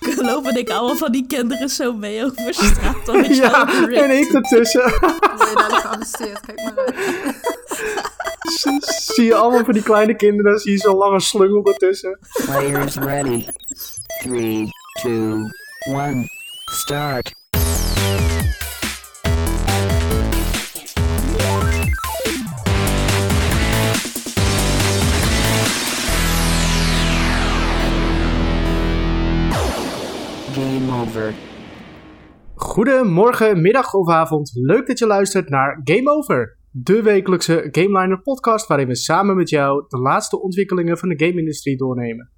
lopen ik allemaal van die kinderen zo mee over straat. Dan je Ja, en ik ertussen. Dadelijk gearresteerd? Kijk maar uit. zie je allemaal van die kleine kinderen, zie je zo'n lange slungel ertussen. Players ready. Three, two, one, start. Over. Goedemorgen, middag of avond. Leuk dat je luistert naar Game Over. De wekelijkse GameLiner podcast waarin we samen met jou de laatste ontwikkelingen van de game-industrie doornemen.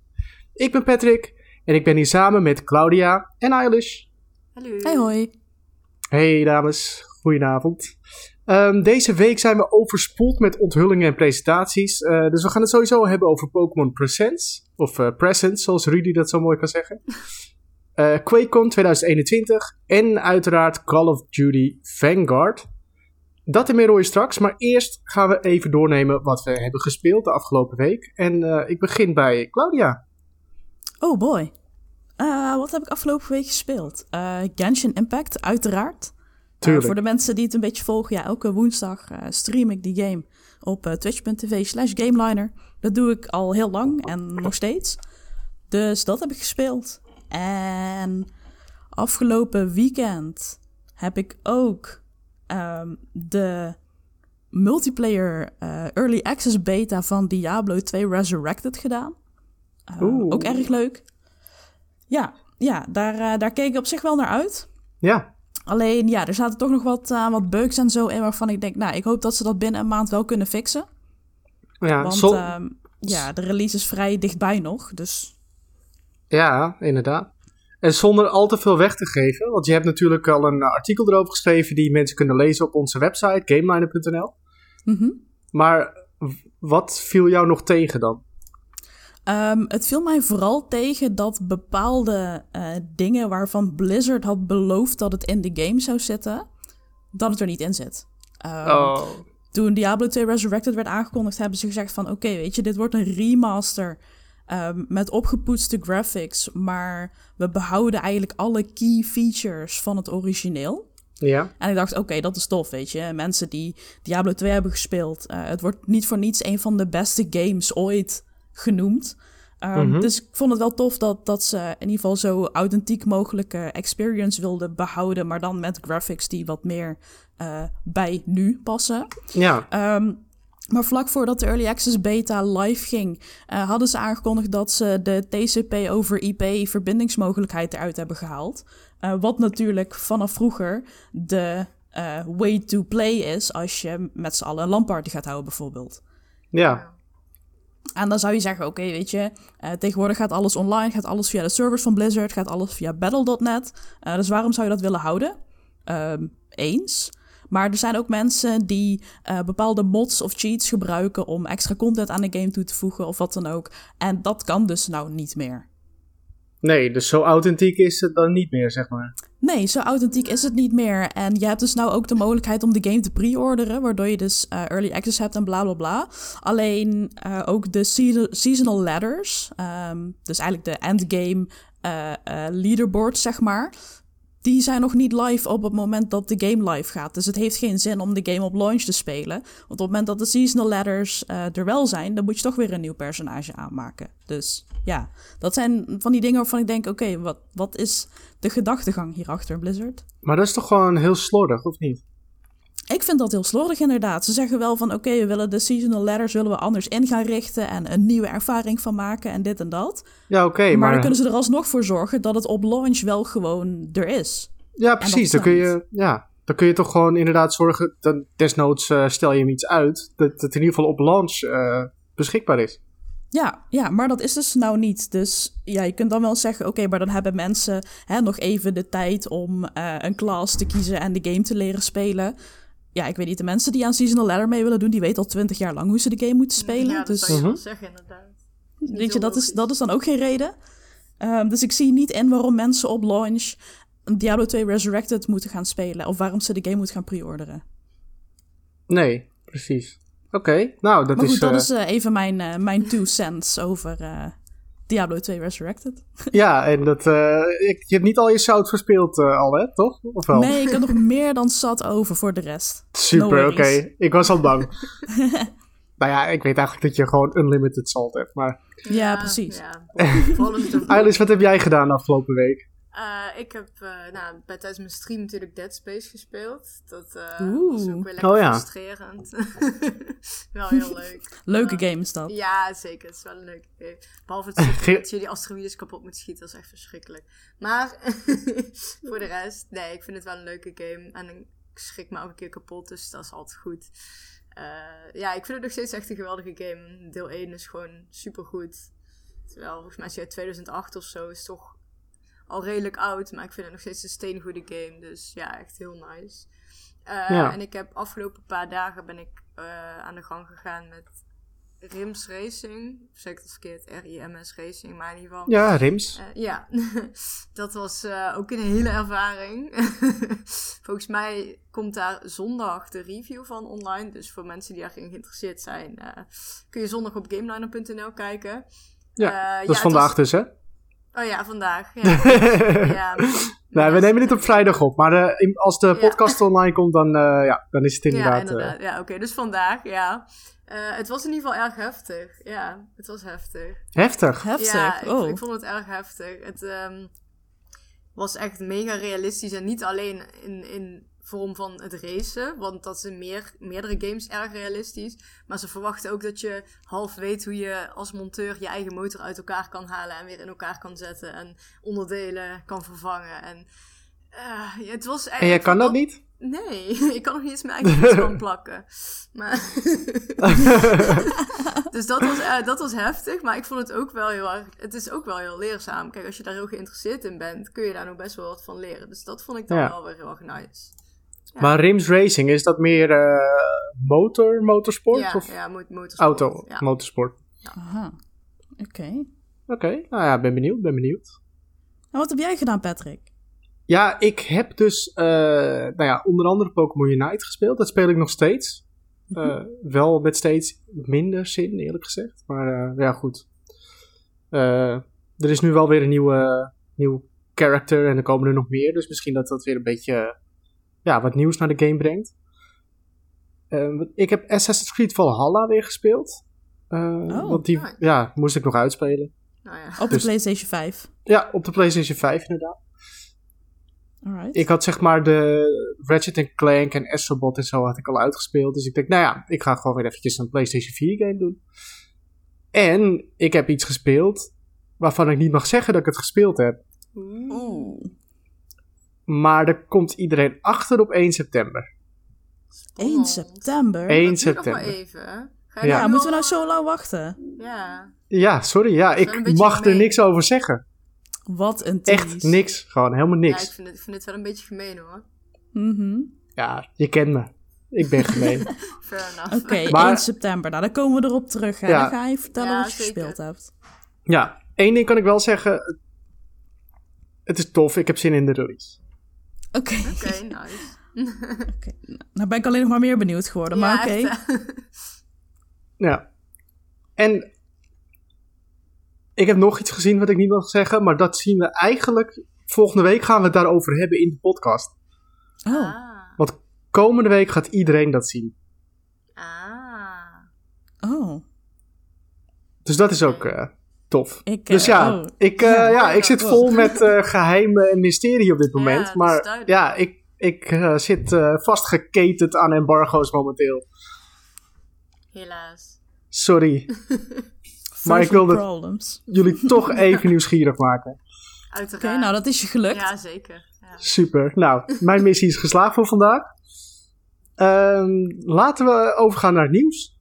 Ik ben Patrick en ik ben hier samen met Claudia en Eilish. Hallo. Hey hoi. Hey dames, goedenavond. Ehm, deze week zijn we overspoeld met onthullingen en presentaties. eh, dus we gaan het sowieso hebben over Pokémon Presents. Of eh Presents, zoals Rudy dat zo mooi kan zeggen. Eh QuakeCon 2021. En uiteraard Call of Duty Vanguard. Dat en meer hoor je straks. Maar eerst gaan we even doornemen wat we hebben gespeeld de afgelopen week. En eh, ik begin bij Claudia. Oh boy. Eh, wat heb ik afgelopen week gespeeld? Genshin Impact, uiteraard. Voor de mensen die het een beetje volgen, ja, elke woensdag stream ik die game op twitch.tv slash gameliner. Dat doe ik al heel lang en nog steeds. Dus dat heb ik gespeeld. En afgelopen weekend heb ik ook ehm, de multiplayer eh, early access beta van Diablo 2 Resurrected gedaan. Eh, Oeh. ook erg leuk. Ja, ja daar, eh, daar keek ik op zich wel naar uit. Ja, Alleen, ja, er zaten toch nog wat, eh, wat bugs en zo in waarvan ik denk, nou, ik hoop dat ze dat binnen een maand wel kunnen fixen. ja, Want ehm, ja, de release is vrij dichtbij nog, dus Ja, inderdaad. En zonder al te veel weg te geven, want je hebt natuurlijk al een artikel erover geschreven die mensen kunnen lezen op onze website, gameliner.nl. mhm. Maar wat viel jou nog tegen dan? Ehm, het viel mij vooral tegen dat bepaalde eh, dingen waarvan Blizzard had beloofd dat het in de game zou zitten, dat het er niet in zit. Ehm, Oh, Toen Diablo 2 Resurrected werd aangekondigd, hebben ze gezegd van... oké, weet je, dit wordt een remaster ehm, met opgepoetste graphics... maar we behouden eigenlijk alle key features van het origineel. ja. En ik dacht, oké, dat is tof, weet je. Mensen die Diablo 2 hebben gespeeld... eh, het wordt niet voor niets een van de beste games ooit genoemd. Mhm. Dus ik vond het wel tof dat, dat ze in ieder geval zo authentiek mogelijke experience wilden behouden... maar dan met graphics die wat meer eh, bij nu passen. Ja, Ehm, maar vlak voordat de Early Access Beta live ging, eh, hadden ze aangekondigd dat ze de TCP over IP verbindingsmogelijkheid eruit hebben gehaald. Eh, wat natuurlijk vanaf vroeger de eh, way to play is als je met z'n allen een LAN-party gaat houden bijvoorbeeld. ja. En dan zou je zeggen, oké, weet je, tegenwoordig gaat alles online, gaat alles via de servers van Blizzard, gaat alles via Battle.net. Dus waarom zou je dat willen houden? Ehm, eens. Maar er zijn ook mensen die eh, bepaalde mods of cheats gebruiken om extra content aan de game toe te voegen of wat dan ook. En dat kan dus nou niet meer. Nee, dus zo authentiek is het dan niet meer, zeg maar. Nee, zo authentiek is het niet meer. En je hebt dus nou ook de mogelijkheid om de game te pre-orderen, waardoor je dus eh, early access hebt en bla bla bla. Alleen eh, ook de season- seasonal ladders, ehm, dus eigenlijk de endgame eh, leaderboards, zeg maar. Die zijn nog niet live op het moment dat de game live gaat. Dus het heeft geen zin om de game op launch te spelen. Want op het moment dat de seasonal ladders eh, er wel zijn, dan moet je toch weer een nieuw personage aanmaken. Dus ja, dat zijn van die dingen waarvan ik denk: oké, wat, wat is de gedachtegang hierachter, Blizzard? Maar dat is toch gewoon heel slordig, of niet? Ik vind dat heel slordig inderdaad. Ze zeggen wel van oké, we willen de seasonal ladders willen we anders in gaan richten en een nieuwe ervaring van maken en dit en dat. Ja, oké, maar, maar... dan kunnen ze er alsnog voor zorgen dat het op launch wel gewoon er is. Ja, precies. Dan kun, je, ja, dan kun je toch gewoon inderdaad zorgen... Dat, desnoods eh, stel je hem iets uit, dat het in ieder geval op launch eh, beschikbaar is. Ja, ja, maar dat is dus nou niet. Dus ja, je kunt dan wel zeggen, oké, maar dan hebben mensen hè, nog even de tijd om eh, een class te kiezen en de game te leren spelen. Ja, ik weet niet, de mensen die aan Seasonal Ladder mee willen doen, die weten al twintig jaar lang hoe ze de game moeten spelen. Ja, dat dus zou je Mhm. wel zeggen, inderdaad. Niet weet je, dat is, dat is dan ook geen reden. Ehm, dus ik zie niet in waarom mensen op launch Diablo 2 Resurrected moeten gaan spelen. Of waarom ze de game moeten gaan pre-orderen. Nee, precies. Oké, nou, dat Maar is... goed, dat eh, is eh, even mijn, eh, mijn two cents over, eh, Diablo 2 Resurrected. Ja, en dat, eh, ik, je hebt niet al je zout verspeeld eh, al, hè? Toch? Of wel? Nee, ik heb nog meer dan zat over voor de rest. Super, no oké. Ik was al bang. nou ja, ik weet eigenlijk dat je gewoon unlimited salt hebt. Maar Ja, precies. Ja, wat heb jij gedaan de afgelopen week? Eh, ik heb eh, nou, bij, tijdens mijn stream natuurlijk Dead Space gespeeld. Dat eh Oeh. was ook weer lekker Oh ja. frustrerend. Wel heel leuk. Leuke game is dat. Ja, zeker. Het is wel een leuke game. Behalve het dat je die asteroïdes kapot moet schieten. Dat is echt verschrikkelijk. Maar voor de rest, nee, ik vind het wel een leuke game. En ik schrik me ook een keer kapot, dus dat is altijd goed. Eh, ja, ik vind het nog steeds echt een geweldige game. Deel 1 is gewoon supergoed. Terwijl, volgens mij is hij uit 2008 of zo. Is toch al redelijk oud. Maar ik vind het nog steeds een steengoede game. Dus ja, echt heel nice. Eh, Ja. En ik heb afgelopen paar dagen ben ik eh, aan de gang gegaan met Rims Racing. Of zeg ik dat verkeerd? R-I-M-S Racing, maar in ieder geval. Ja, Rims. Eh, ja, dat was ook een hele ervaring. Volgens mij komt daar zondag de review van online. Dus voor mensen die daarin geïnteresseerd zijn, kun je zondag op gameliner.nl kijken. Ja, dat ja, is vandaag dus, hè? Oh ja, vandaag. Ja. ja, Nou, we nemen dit op vrijdag op. Maar eh, als de Ja. podcast online komt, dan, eh, ja, dan is het inderdaad... Ja, eh, inderdaad. Ja, oké. Dus vandaag, ja. Eh, het was in ieder geval erg heftig. Ja, het was heftig. heftig. Heftig. Ja, ik, oh. ik vond het erg heftig. Het ehm, was echt mega realistisch. En niet alleen in, in vorm van het racen. Want dat is in meer, meerdere games erg realistisch. Maar ze verwachten ook dat je half weet hoe je als monteur je eigen motor uit elkaar kan halen. En weer in elkaar kan zetten. En onderdelen kan vervangen. En ja, het was. En jij kan dat niet? Nee, ik kan nog niet eens mijn eigen fietsband plakken. Maar... dus dat was, eh, dat was heftig, maar ik vond het ook wel heel erg... Het is ook wel heel leerzaam. Kijk, als je daar heel geïnteresseerd in bent, kun je daar nog best wel wat van leren. Dus dat vond ik dan Ja. wel weer heel erg nice. Ja. Maar Rims Racing, is dat meer eh, motor, motorsport? Ja, of ja, mo- motorsport. auto, Ja. motorsport? Aha. Oké. Oké, nou ja, ben benieuwd, ben benieuwd. En wat heb jij gedaan, Patrick? Ja, ik heb dus eh, nou ja, onder andere Pokémon Unite gespeeld. Dat speel ik nog steeds. Eh, wel met steeds minder zin, eerlijk gezegd. Maar eh, ja, goed. Eh, er is nu wel weer een nieuwe, nieuw character en er komen er nog meer. Dus misschien dat dat weer een beetje ja, wat nieuws naar de game brengt. Eh, ik heb Assassin's Creed Valhalla weer gespeeld. Eh, Oh, want die nice. ja, moest ik nog uitspelen. Nou ja. Op de Dus- PlayStation 5. Ja, op de PlayStation 5 inderdaad. Alright. Ik had zeg maar de Ratchet Clank en Astrobot en zo had ik al uitgespeeld. Dus ik denk, nou ja, ik ga gewoon weer eventjes een PlayStation 4 game doen. En ik heb iets gespeeld waarvan ik niet mag zeggen dat ik het gespeeld heb. Oeh. Maar er komt iedereen achter op 1 september. 1 september? 1 Dat duurt nog maar september. even. Ga je Ja. Moeten we nou zo lang wachten? Ja. Ja, sorry, ja, ik mag er niks over zeggen. Wat een Echt tease. niks, gewoon helemaal ja, ik niks. vind, het, ik vind het wel een beetje gemeen hoor. Mhm. Ja, je kent me. Ik ben gemeen. Oké, Maar- 1 september. Nou, dan komen we erop terug. Hè. Ja. Dan ga je vertellen Ja, wat je zeker. gespeeld hebt. ja, één ding kan ik wel zeggen. Het is tof, ik heb zin in de release. Oké. Oké, nice. Oké. Nou ben ik alleen nog maar meer benieuwd geworden. maar oké. Ja. En ik heb nog iets gezien wat ik niet mag zeggen, maar dat zien we eigenlijk. Volgende week gaan we het daarover hebben in de podcast. Oh. Ah. Want komende week gaat iedereen dat zien. Ah. Oh. Dus dat is ook eh, tof. Ik, Dus eh, ja, oh. ik, eh, Ja. ja, ik zit Oh. vol met eh, geheimen en mysterie op dit moment. maar ja, ik, ik eh, zit eh, vastgeketend aan embargo's momenteel. Helaas. Sorry. maar ik wilde- problems. Jullie toch even nieuwsgierig maken. Oké, Uiteraard. nou dat is je gelukt. Ja, zeker. Ja. Super. Nou, mijn missie is geslaagd voor vandaag. Ehm, laten we overgaan naar het nieuws.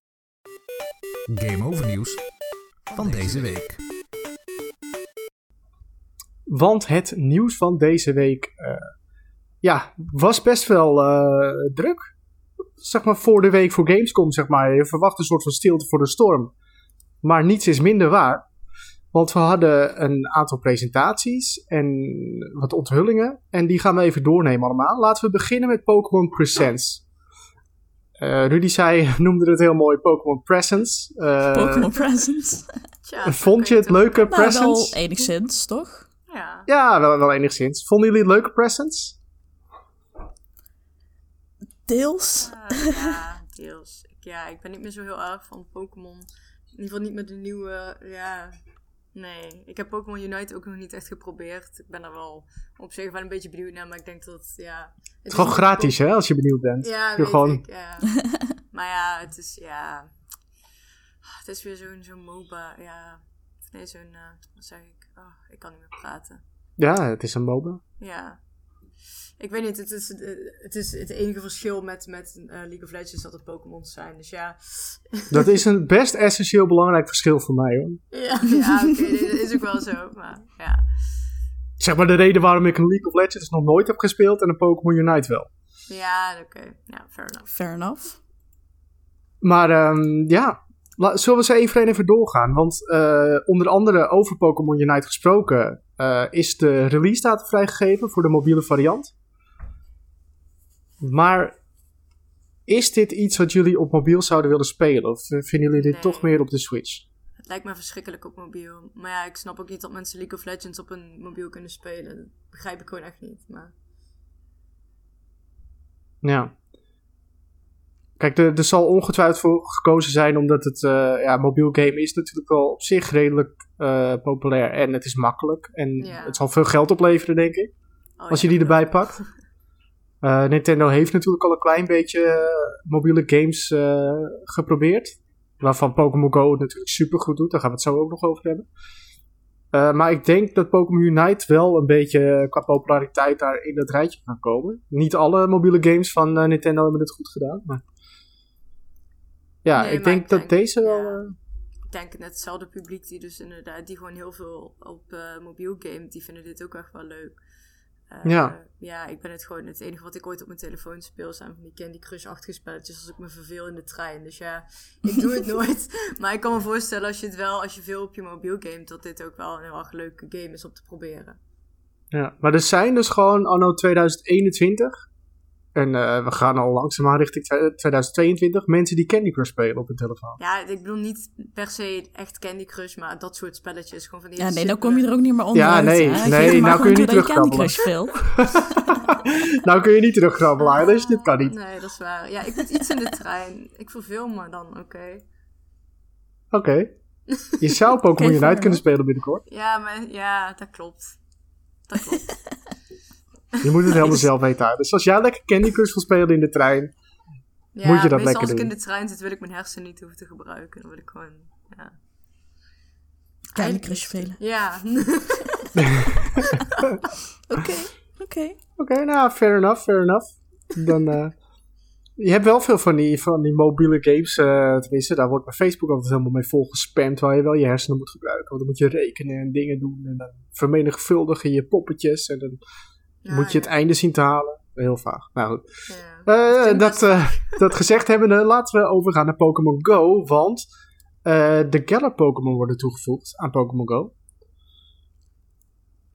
Game over nieuws van deze week. Want het nieuws van deze week eh, ja, was best wel eh, druk. Zeg maar voor de week voor Gamescom, zeg maar. Je verwacht een soort van stilte voor de storm. Maar niets is minder waar. Want we hadden een aantal presentaties en wat onthullingen. En die gaan we even doornemen allemaal. Laten we beginnen met Pokémon Presents. Eh, Rudy zei, noemde het heel mooi Pokémon Presents. Eh, Pokémon Presents. Tja, zo Vond je het leuke nou, presents? wel enigszins, toch? Ja. Ja, wel, wel enigszins. Vonden jullie het leuke presents? Deels. Ah, ja, deels. Ik, ja, ik ben niet meer zo heel erg van Pokémon. In ieder geval niet met de nieuwe, ja... Nee, ik heb Pokémon Unite ook nog niet echt geprobeerd. Ik ben er wel op zich wel een beetje benieuwd naar, maar ik denk dat, ja... Het Het is gewoon gratis, hè, als je benieuwd bent. Ja, Je weet gewoon- ik, ja. maar ja, het is, ja... Het is weer zo'n zo'n MOBA, ja... Of nee, zo'n, eh, wat zeg ik? Oh, ik kan niet meer praten. Ja, het is een MOBA. Ja. Ik weet niet, het is eh, het, is het enige verschil met, met eh, League of Legends dat het Pokémon zijn. Dus ja, Dat is een best essentieel belangrijk verschil voor mij, hoor. ja, ja oké, dat is ook wel zo. Maar ja, Zeg maar de reden waarom ik een League of Legends nog nooit heb gespeeld en een Pokémon Unite wel. ja oké, ja, fair enough. Fair enough. Maar ehm, ja, zullen we ze één voor één even doorgaan? Want eh, onder andere over Pokémon Unite gesproken eh, is de release datum vrijgegeven voor de mobiele variant. Maar is dit iets wat jullie op mobiel zouden willen spelen? Of vinden jullie dit Nee. toch meer op de Switch? Het lijkt me verschrikkelijk op mobiel. Maar ja, ik snap ook niet dat mensen League of Legends op een mobiel kunnen spelen. Dat begrijp ik gewoon echt niet. Maar Ja. Kijk, er, er zal ongetwijfeld voor gekozen zijn omdat het eh, ja, mobiel game is natuurlijk wel op zich redelijk eh, populair en het is makkelijk. En Ja. het zal veel geld opleveren, denk ik. oh als je die erbij pakt. Eh, Nintendo heeft natuurlijk al een klein beetje eh, mobiele games geprobeerd. Waarvan Pokémon Go het natuurlijk super goed doet. Daar gaan we het zo ook nog over hebben. Maar ik denk dat Pokémon Unite wel een beetje qua populariteit daar in dat rijtje kan komen. Niet alle mobiele games van Nintendo hebben het goed gedaan. Maar... Ja, Nee, ik maar denk ik dat denk- deze wel... ja. Ik denk net hetzelfde publiek die dus inderdaad, die gewoon heel veel op eh, mobiel game, die vinden dit ook echt wel leuk. Eh, Ja. Ja, ik ben het gewoon, het enige wat ik ooit op mijn telefoon speel zijn van die Candy Crush-achtige spelletjes als ik me verveel in de trein. Dus ja, ik doe het nooit. Maar ik kan me voorstellen als je het wel, als je veel op je mobiel gamet, dat dit ook wel een heel erg leuke game is om te proberen. Ja, maar er zijn dus gewoon anno 2021. En eh, we gaan al langzaamaan richting twe- 2022. Mensen die Candy Crush spelen op hun telefoon. Ja, ik bedoel niet per se echt Candy Crush, maar dat soort spelletjes. Gewoon van die Ja, nee, dan kom je er ook niet meer onder. Ja, nee, nee, nou kun je niet Candy terugkrabbelen. Nou kun je niet teruggrabbelen, dus dit kan niet. Nee, dat is waar. Ja, ik moet iets in de trein. Ik verveel me dan, oké. Oké. Je zou Pokémon Oké, Unite kunnen spelen binnenkort. Ja, maar ja, dat klopt. Dat klopt. Je moet het helemaal zelf weten. uit. Dus als jij lekker Candy Crush wil spelen in de trein. Ja, Moet je dat lekker als ik doen. in de trein zit, wil ik mijn hersenen niet hoeven te gebruiken. Dan wil ik gewoon, ja. Candy Crush spelen. Ja. Oké, oké. Oké, nou, fair enough, fair enough. Dan, eh, je hebt wel veel van die, van die mobiele games, eh, tenminste, daar wordt bij Facebook altijd helemaal mee volgespamd, waar je wel je hersenen moet gebruiken. Want dan moet je rekenen en dingen doen en dan vermenigvuldigen je poppetjes en dan Ja, moet je het einde zien te halen. Heel vaag. Nou goed. Ja. Eh, dat, eh, dat gezegd hebbende, laten we overgaan naar Pokémon Go. Want eh, de Galar Pokémon worden toegevoegd aan Pokémon Go.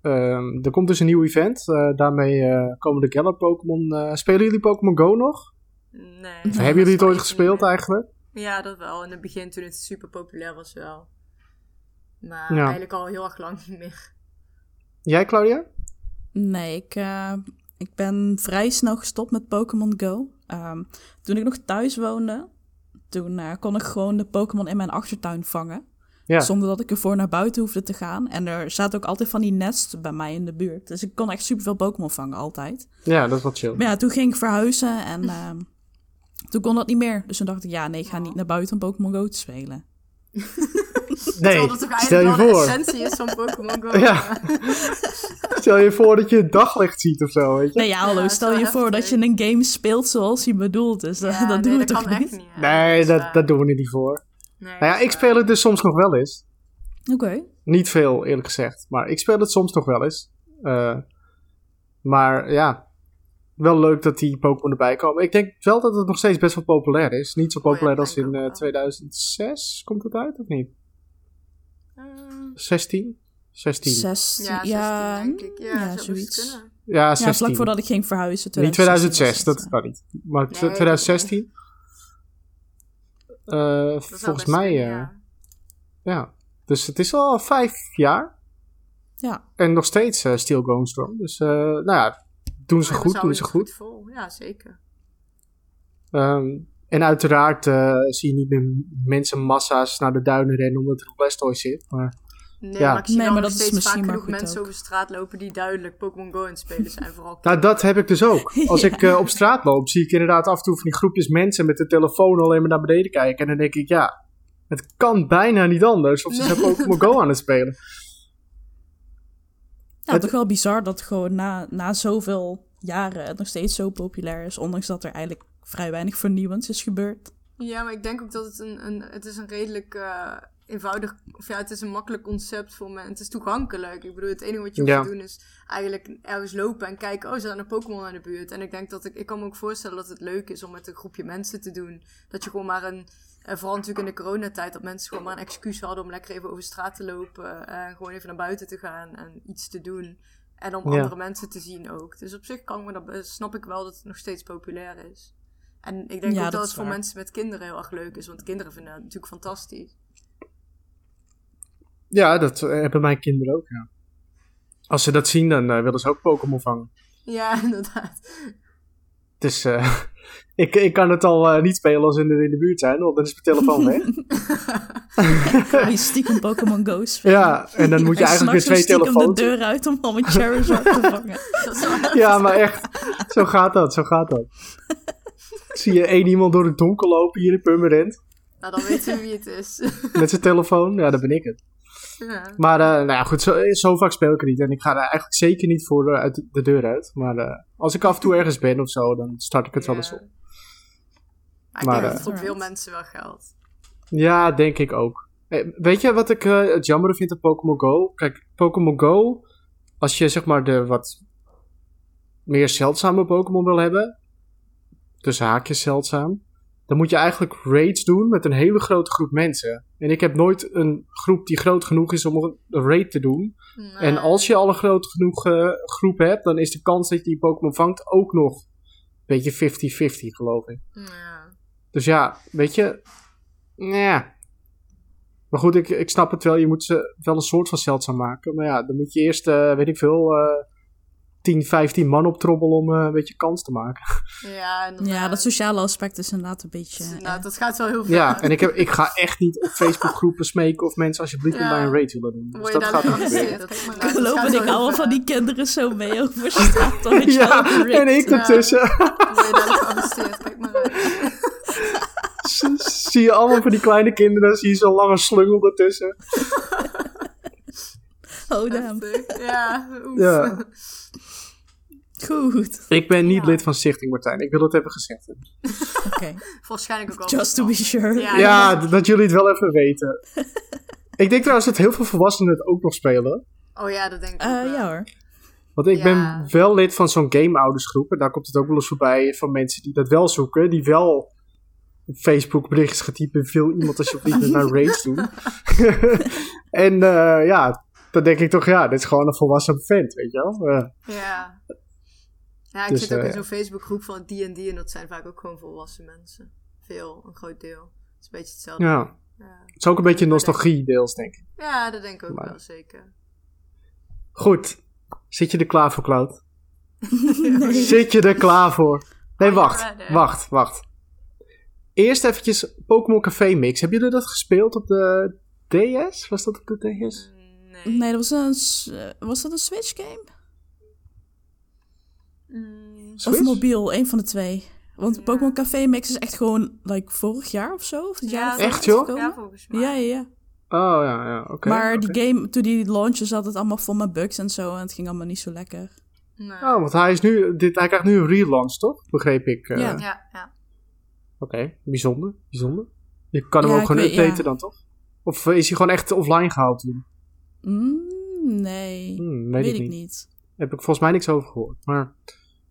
Ehm, er komt dus een nieuw event. daarmee komen de Galar Pokémon. spelen jullie Pokémon Go nog? Nee. Of hebben jullie het ooit gespeeld eigenlijk? Ja, dat wel. In het begin toen het super populair was wel. Maar Ja. eigenlijk al heel erg lang niet meer. Jij, Claudia? Nee, ik, eh, ik ben vrij snel gestopt met Pokémon Go. Ehm, toen ik nog thuis woonde, toen eh, kon ik gewoon de Pokémon in mijn achtertuin vangen. Ja. Zonder dat ik ervoor naar buiten hoefde te gaan. En er zaten ook altijd van die nests bij mij in de buurt. Dus ik kon echt superveel Pokémon vangen, altijd. Ja, dat is wat chill. Maar ja, toen ging ik verhuizen en ehm, toen kon dat niet meer. Dus toen dacht ik, ja, nee, ik ga niet naar buiten om Pokémon Go te spelen. Nee, dat toch stel je eigenlijk wel de voor. essentie is van Pokémon Go. Ja. Stel je voor dat je het daglicht ziet of zo, weet je? Nee, ja, hallo, Ja, stel je voor dat je heftig. een game speelt zoals hij bedoelt. Dus dat, Ja, dat nee, doen we dat toch kan niet? echt niet. ja. Nee, is dat, waar. dat doen we niet voor. Nee, Nou ja, is ik speel het dus soms nog wel eens. Oké. Niet veel, eerlijk gezegd. Maar ik speel het soms nog wel eens. Eh, maar ja, wel leuk dat die Pokémon erbij komen. Ik denk wel dat het nog steeds best wel populair is. Niet zo Oh ja, populair als in ik ook eh, wel. 2006. Komt het uit of niet? waar. Eh, 16? 16. 16, ja, ja, 16 denk ik. Ja, ja, zoiets. kunnen. Ja, Ja, 16. vlak voordat ik ging verhuizen. niet 2016 2006, was dat kan niet. Maar Nee, 2016. Eh, volgens mij, eh, ja. ja. Dus het is al vijf jaar. Ja. En nog steeds eh, still going strong. Dus, eh, nou ja, doen ze goed, doen ze goed. vol. Ja, zeker. Ehm, en uiteraard eh, zie je niet meer mensen massa's naar de duinen rennen omdat er een Blastoise zit. Maar Nee, Ja. maar ik zie Nee, maar nog dat is steeds vaak misschien maar genoeg mensen ook. over straat lopen die duidelijk Pokémon Go aan het spelen zijn. Vooral nou, dat heb ik dus ook. Als ik eh, op straat loop, zie ik inderdaad af en toe van die groepjes mensen met de telefoon alleen maar naar beneden kijken. En dan denk ik, ja, het kan bijna niet anders. Of ze zijn Pokémon Go aan het spelen. Ja, Het- toch wel bizar dat gewoon na, na zoveel jaren het nog steeds zo populair is. Ondanks dat er eigenlijk vrij weinig vernieuwends is gebeurd. Ja, maar ik denk ook dat het een, een, het is een redelijk eh, eenvoudig, of ja, het is een makkelijk concept voor mensen. Het is toegankelijk. Ik bedoel, het enige wat je Ja. te doen is eigenlijk ergens lopen en kijken, oh, zijn er Pokémon in de buurt? En ik denk dat ik, ik kan me ook voorstellen dat het leuk is om met een groepje mensen te doen. Dat je gewoon maar een, en vooral natuurlijk in de coronatijd, dat mensen gewoon maar een excuus hadden om lekker even over straat te lopen en gewoon even naar buiten te gaan en iets te doen. En om Ja. andere mensen te zien ook. Dus op zich kan ik me dat, snap ik wel dat het nog steeds populair is. En ik denk Ja, ook dat dat het voor mensen met kinderen heel erg leuk is. Want kinderen vinden het natuurlijk fantastisch. Ja, dat eh, hebben mijn kinderen ook, ja. Als ze dat zien, dan eh, willen ze ook Pokémon vangen. Ja, inderdaad. Dus eh, ik, ik kan het al niet spelen als ze in de, in de buurt zijn, want dan is mijn telefoon weg. Ga je stiekem Pokémon Go spelen. ja, en dan moet je En eigenlijk weer twee telefoons. de deur uit om al een Charizard te vangen. Dat is wel- Ja, maar echt, zo gaat dat, zo gaat dat. Zie je één iemand door het donker lopen hier in Purmerend, nou, dan weten we wie het is. met zijn telefoon. Ja, dat ben ik het. Ja. Maar eh, nou ja, goed, zo, zo vaak speel ik er niet. En ik ga er eigenlijk zeker niet voor eh, uit de deur uit. Maar eh, als ik af en toe ergens ben of zo, dan start ik het wel eens op. Maar ik denk dat eh, het voor veel mensen wel geldt. Ja, denk ik ook. Eh, weet je wat ik eh, het jammer vind aan Pokémon Go? Kijk, Pokémon Go, als je zeg maar de wat meer zeldzame Pokémon wil hebben, tussen haakjes zeldzaam, dan moet je eigenlijk raids doen met een hele grote groep mensen. En ik heb nooit een groep die groot genoeg is om een raid te doen. En als je al een groot genoeg eh, groep hebt, dan is de kans dat je die Pokémon vangt ook nog een beetje 50-50, geloof ik. Dus ja, weet je. Ja. Maar goed, ik, ik snap het wel. Je moet ze wel een soort van zeldzaam maken. Maar ja, dan moet je eerst, eh, weet ik veel, eh 10, 15 man optrobbelen om eh, een beetje kans te maken. Ja, inderdaad. Ja, dat sociale aspect is inderdaad een beetje... eh, Nou, dat gaat wel heel ver. Ja, en ik, heb, ik ga echt niet op Facebookgroepen smeken of mensen alsjeblieft Ja. mij een raid willen doen. Dus dat gaat niet gebeuren. Kijk maar Ik allemaal van die kinderen zo mee over straat. dan Ja, en ik Ja. ertussen. Word je daar niet gearresteerd? Kijk maar uit. zie je allemaal van die kleine kinderen, zie je zo'n lange slungel ertussen. Oh, damn. Ja, oef. Ja. Goed. Ik ben niet Ja. lid van Stichting Martijn. Ik wil het even gezegd hebben. Oké. Waarschijnlijk ook al. Just to be sure. Ja, dat jullie het wel even weten. ik denk trouwens dat heel veel volwassenen het ook nog spelen. Oh ja, dat denk ik Eh, ook wel. ja hoor. Want ik Ja. ben wel lid van zo'n gameoudersgroep. En daar komt het ook wel eens voorbij van mensen die dat wel zoeken. Die wel op Facebook berichtjes gaan typen. Wil iemand alsjeblieft met mijn raids doen? en eh, ja, dan denk ik toch, ja, dit is gewoon een volwassen vent, weet je wel. Eh, Ja. Ja, ik Dus, zit ook eh, in zo'n Facebookgroep van D&D en dat zijn vaak ook gewoon volwassen mensen. Veel, een groot deel. Het is een beetje hetzelfde. ja, Ja, het is ook een beetje nostalgie deels, denk ik. Ja, dat denk ik ook Maar- wel, zeker. Goed, zit je er klaar voor, Cloud? Nee. Zit je er klaar voor? Nee, you wacht, wacht, wacht. Eerst eventjes Pokémon Café Mix. Hebben jullie dat gespeeld op de DS? Was dat op de DS? Nee. Nee, dat was een... eh, Was dat een Switch game? Mm, Of mobiel, een van de twee. Want Ja. Pokémon Café Mix is echt gewoon like, vorig jaar of zo. Of het jaar Ja, Echt, joh? Ja, volgens mij. Ja, ja, ja. Oh ja, ja, oké. maar die game, toen die launchte, zat het allemaal vol met bugs en zo. En het ging allemaal niet zo lekker. Nee. Oh, want hij, is nu, dit, hij krijgt nu een relaunch, toch? Begreep ik. eh. Ja. Ja, ja. Oké, bijzonder, bijzonder. Je kan hem Ja, ook gewoon weet- updaten ja. dan, toch? Of is hij gewoon echt offline gehaald toen? Mm, nee, Hmm, weet, weet, ik ik niet. niet. Heb ik volgens mij niks over gehoord. Maar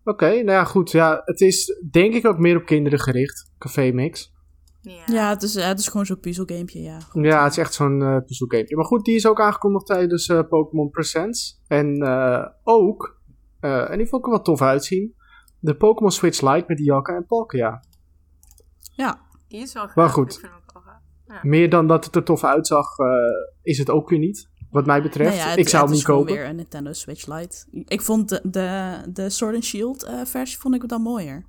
oké, nou ja, goed. Ja, het is denk ik ook meer op kinderen gericht. Café Mix. Ja. Ja, het is, het is gewoon zo'n puzzelgamepje, ja. Goed, Ja, het is echt zo'n eh puzzelgamepje. Maar goed, die is ook aangekondigd tijdens eh, Pokémon Presents. En eh, ook, eh, en die vond ik er wel tof uitzien, de Pokémon Switch Lite met Dialga en Palkia. Ja, Die is wel gaaf. Maar goed. Ja. Meer dan dat het er tof uitzag, eh, is het ook weer niet. Wat mij betreft. Nou ja, het- ik zou het hem is niet kopen. weer een Nintendo Switch Lite. Ik vond de, de, de Sword and Shield eh, versie vond ik dan mooier.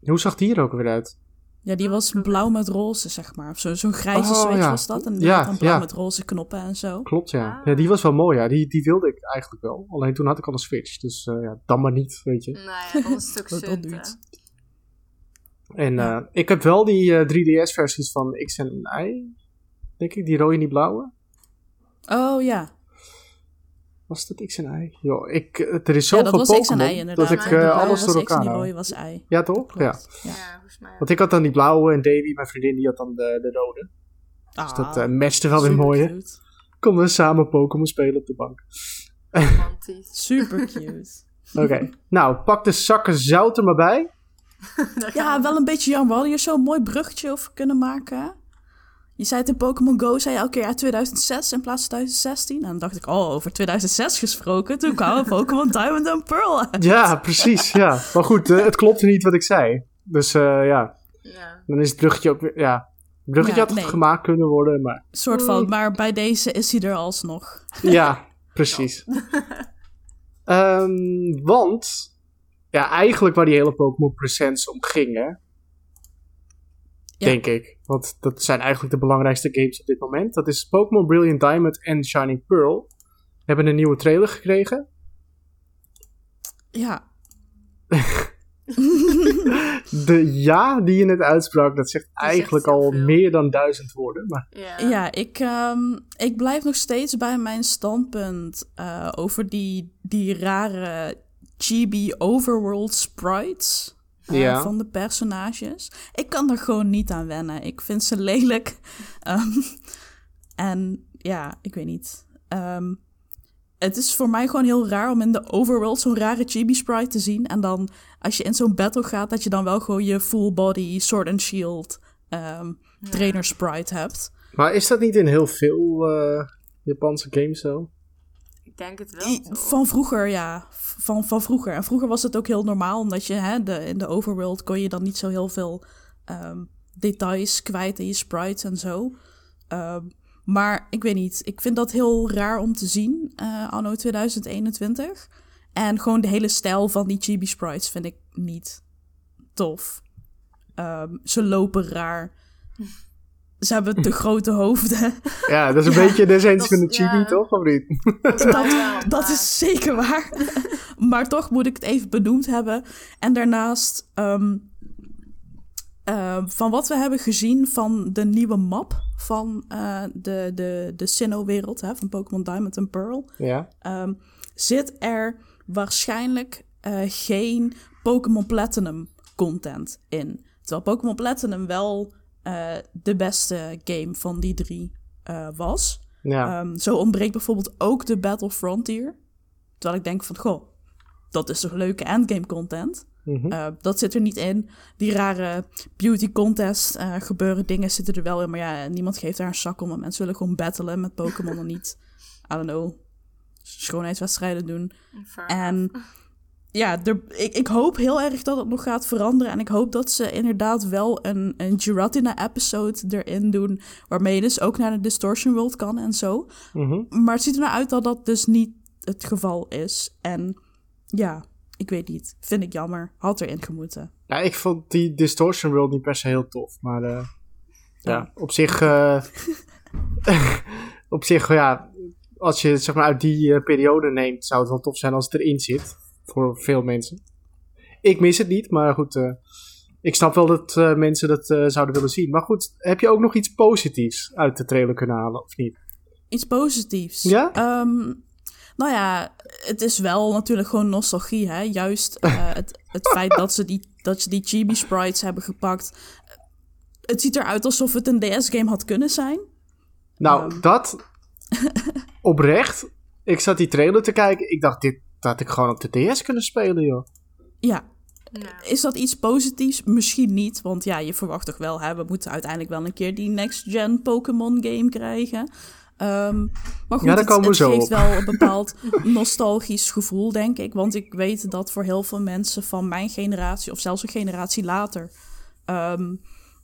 Hoe zag die er ook weer uit? Ja, die was blauw met roze, zeg maar. Of zo- Zo'n grijze Oh, Switch ja. was dat. En die Ja, had dan blauw ja. met roze knoppen en zo. Klopt, ja. Ah. ja. Die was wel mooi, ja. Die, die wilde ik eigenlijk wel. Alleen toen had ik al een Switch. Dus eh, ja, dan maar niet, weet je. Nou ja, is Dat- zund, hè. niet. En eh, ik heb wel die eh, 3DS-versies van X en Y. Denk ik, die rode en die blauwe. Oh ja. Was dat X en Y? Joh, ik, er is ja, zoveel dat was X en Pokémon Y inderdaad. dat ik Ja, eh, alles door X en elkaar die haal. rode was Y. Ja, toch? Ja. Klopt. Ja. Ja, volgens mij. Want ik had dan die blauwe en Davy, mijn vriendin, die had dan de, de rode. Dus Ah, dat eh, matchte wel weer mooi, cute. Konden we samen Pokémon spelen op de bank. romantisch. Super cute. Oké, nou, pak de zakken zout er maar bij. Ja, we. wel een beetje jammer. We hadden hier zo'n mooi bruggetje over kunnen maken. Je zei het in Pokémon Go, zei je elke keer ja, 2006 in plaats van 2016. En dan dacht ik, oh, over 2006 gesproken. Toen kwamen Pokémon Diamond and Pearl uit. Ja, precies, ja. Maar goed, eh, het klopte niet wat ik zei. Dus eh, ja, Ja. dan is het bruggetje ook weer, ja. Het bruggetje Ja, had nee. gemaakt kunnen worden, maar soort van, maar bij deze is hij er alsnog. ja, precies. Ehm, want, ja, eigenlijk waar die hele Pokémon Presents om ging, hè. Ja. Denk ik. Want dat zijn eigenlijk de belangrijkste games op dit moment. Dat is Pokémon Brilliant Diamond en Shining Pearl. Hebben een nieuwe trailer gekregen. Ja, De ja die je net uitsprak, dat zegt eigenlijk al veel. meer dan duizend woorden. Maar Ja. ja ik, ehm, ik blijf nog steeds bij mijn standpunt eh, over die, die rare chibi overworld sprites. Ja. Van de personages. Ik kan er gewoon niet aan wennen. Ik vind ze lelijk. Ehm, en ja, ik weet niet. Ehm, het is voor mij gewoon heel raar om in de overworld zo'n rare chibi sprite te zien. En dan als je in zo'n battle gaat, dat je dan wel gewoon je full body sword and shield ehm, trainer sprite hebt. Maar is dat niet in heel veel eh, Japanse games zo? Ik denk het wel. Toch? Van vroeger, ja. Van, van vroeger. En vroeger was het ook heel normaal, omdat je hè, de, in de overworld kon je dan niet zo heel veel ehm, details kwijt in je sprites en zo. Ehm, maar ik weet niet, ik vind dat heel raar om te zien, eh, anno 2021. En gewoon de hele stijl van die chibi sprites vind ik niet tof. Ehm, ze lopen raar. Ze hebben te grote hoofden. Ja, dat is een beetje de essentie van de is- chibi, ja. toch? Of niet? Dat, Dat is zeker waar. maar toch moet ik het even benoemd hebben. En daarnaast, ehm, ehm, van wat we hebben gezien van de nieuwe map van eh, de, de, de Sinnoh-wereld, hè, van Pokémon Diamond en Pearl, Ja. ehm, zit er waarschijnlijk eh, geen Pokémon Platinum content in. Terwijl Pokémon Platinum wel eh, de beste game van die drie eh, was. Ja. Ehm, zo ontbreekt bijvoorbeeld ook de Battle Frontier. Terwijl ik denk van, goh, dat is toch leuke endgame content. Mhm. Eh, dat zit er niet in. Die rare beauty contest eh, gebeuren dingen zitten er wel in. Maar ja, niemand geeft daar een zak om. En mensen willen gewoon battlen met Pokémon en niet, I don't know, schoonheidswedstrijden doen. Fair En ja, er, ik, ik hoop heel erg dat het nog gaat veranderen. En ik hoop dat ze inderdaad wel een, een Giratina-episode erin doen. Waarmee je dus ook naar de Distortion World kan en zo. Mhm. Maar het ziet er nou uit dat dat dus niet het geval is. En ja, ik weet niet. Vind ik jammer. Had erin gemoeten. Ja, ik vond die Distortion World niet per se heel tof. Maar eh, ja, op zich... eh, op zich, ja... Als je het zeg maar uit die eh, periode neemt, zou het wel tof zijn als het erin zit. Voor veel mensen. Ik mis het niet, maar goed... eh, ik snap wel dat eh, mensen dat eh, zouden willen zien. Maar goed, heb je ook nog iets positiefs uit de trailer kunnen halen, of niet? Iets positiefs. Ja? Ehm, nou ja, het is wel natuurlijk gewoon nostalgie, hè. Juist het, het feit dat ze die, dat ze die chibi sprites hebben gepakt. Het ziet eruit alsof het een DS-game had kunnen zijn. Nou, Ehm. dat oprecht. Ik zat die trailer te kijken. Ik dacht, dit had ik gewoon op de DS kunnen spelen, joh. Ja, is dat iets positiefs? Misschien niet, want ja, je verwacht toch wel, hè, we moeten uiteindelijk wel een keer die next-gen Pokémon game krijgen. Ehm, maar goed, Ja, het, we geeft op. wel een bepaald nostalgisch gevoel, denk ik. Want ik weet dat voor heel veel mensen van mijn generatie, of zelfs een generatie later, ehm,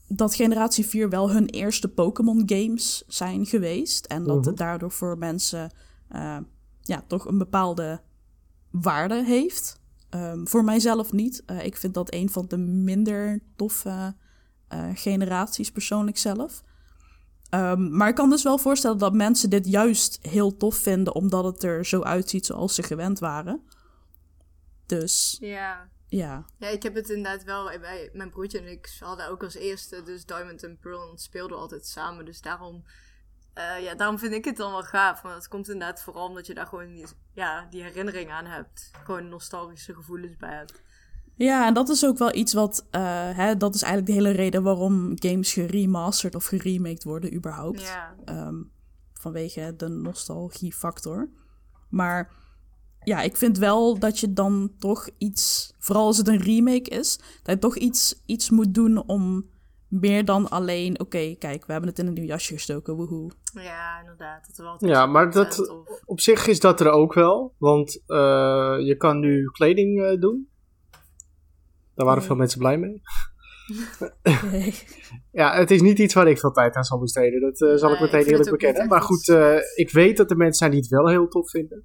dat generatie 4 wel hun eerste Pokémon games zijn geweest. En dat Mhm. het daardoor voor mensen eh, ja, toch een bepaalde waarde heeft. Ehm, voor mijzelf niet. Eh, ik vind dat een van de minder toffe eh, generaties persoonlijk zelf. Ehm, maar ik kan dus wel voorstellen dat mensen dit juist heel tof vinden, omdat het er zo uitziet zoals ze gewend waren. Dus Ja. ja, Ja, ik heb het inderdaad wel. Bij mijn broertje en ik hadden ook als eerste dus Diamond and Pearl en speelden altijd samen. Dus daarom, eh, ja, daarom vind ik het dan wel gaaf. Want het komt inderdaad vooral omdat je daar gewoon die, ja, die herinnering aan hebt. Gewoon nostalgische gevoelens bij hebt. Ja, en dat is ook wel iets wat. eh, hè, dat is eigenlijk de hele reden waarom games geremasterd of geremaked worden, überhaupt. Ja. Ehm, vanwege de nostalgiefactor. Maar ja, ik vind wel dat je dan toch iets. Vooral als het een remake is, dat je toch iets, iets moet doen om meer dan alleen. Oké, kijk, we hebben het in een nieuw jasje gestoken, woehoe. Ja, inderdaad. Dat wel Ja, maar dat- of- Op zich is dat er ook wel, want eh, je kan nu kleding eh, doen. Daar waren Nee. veel mensen blij mee. Nee. Ja, het is niet iets waar ik veel tijd aan zal besteden. Dat eh, zal Nee, ik meteen ik eerlijk bekennen. Maar goed, eh, ik weet dat er mensen zijn die het wel heel tof vinden.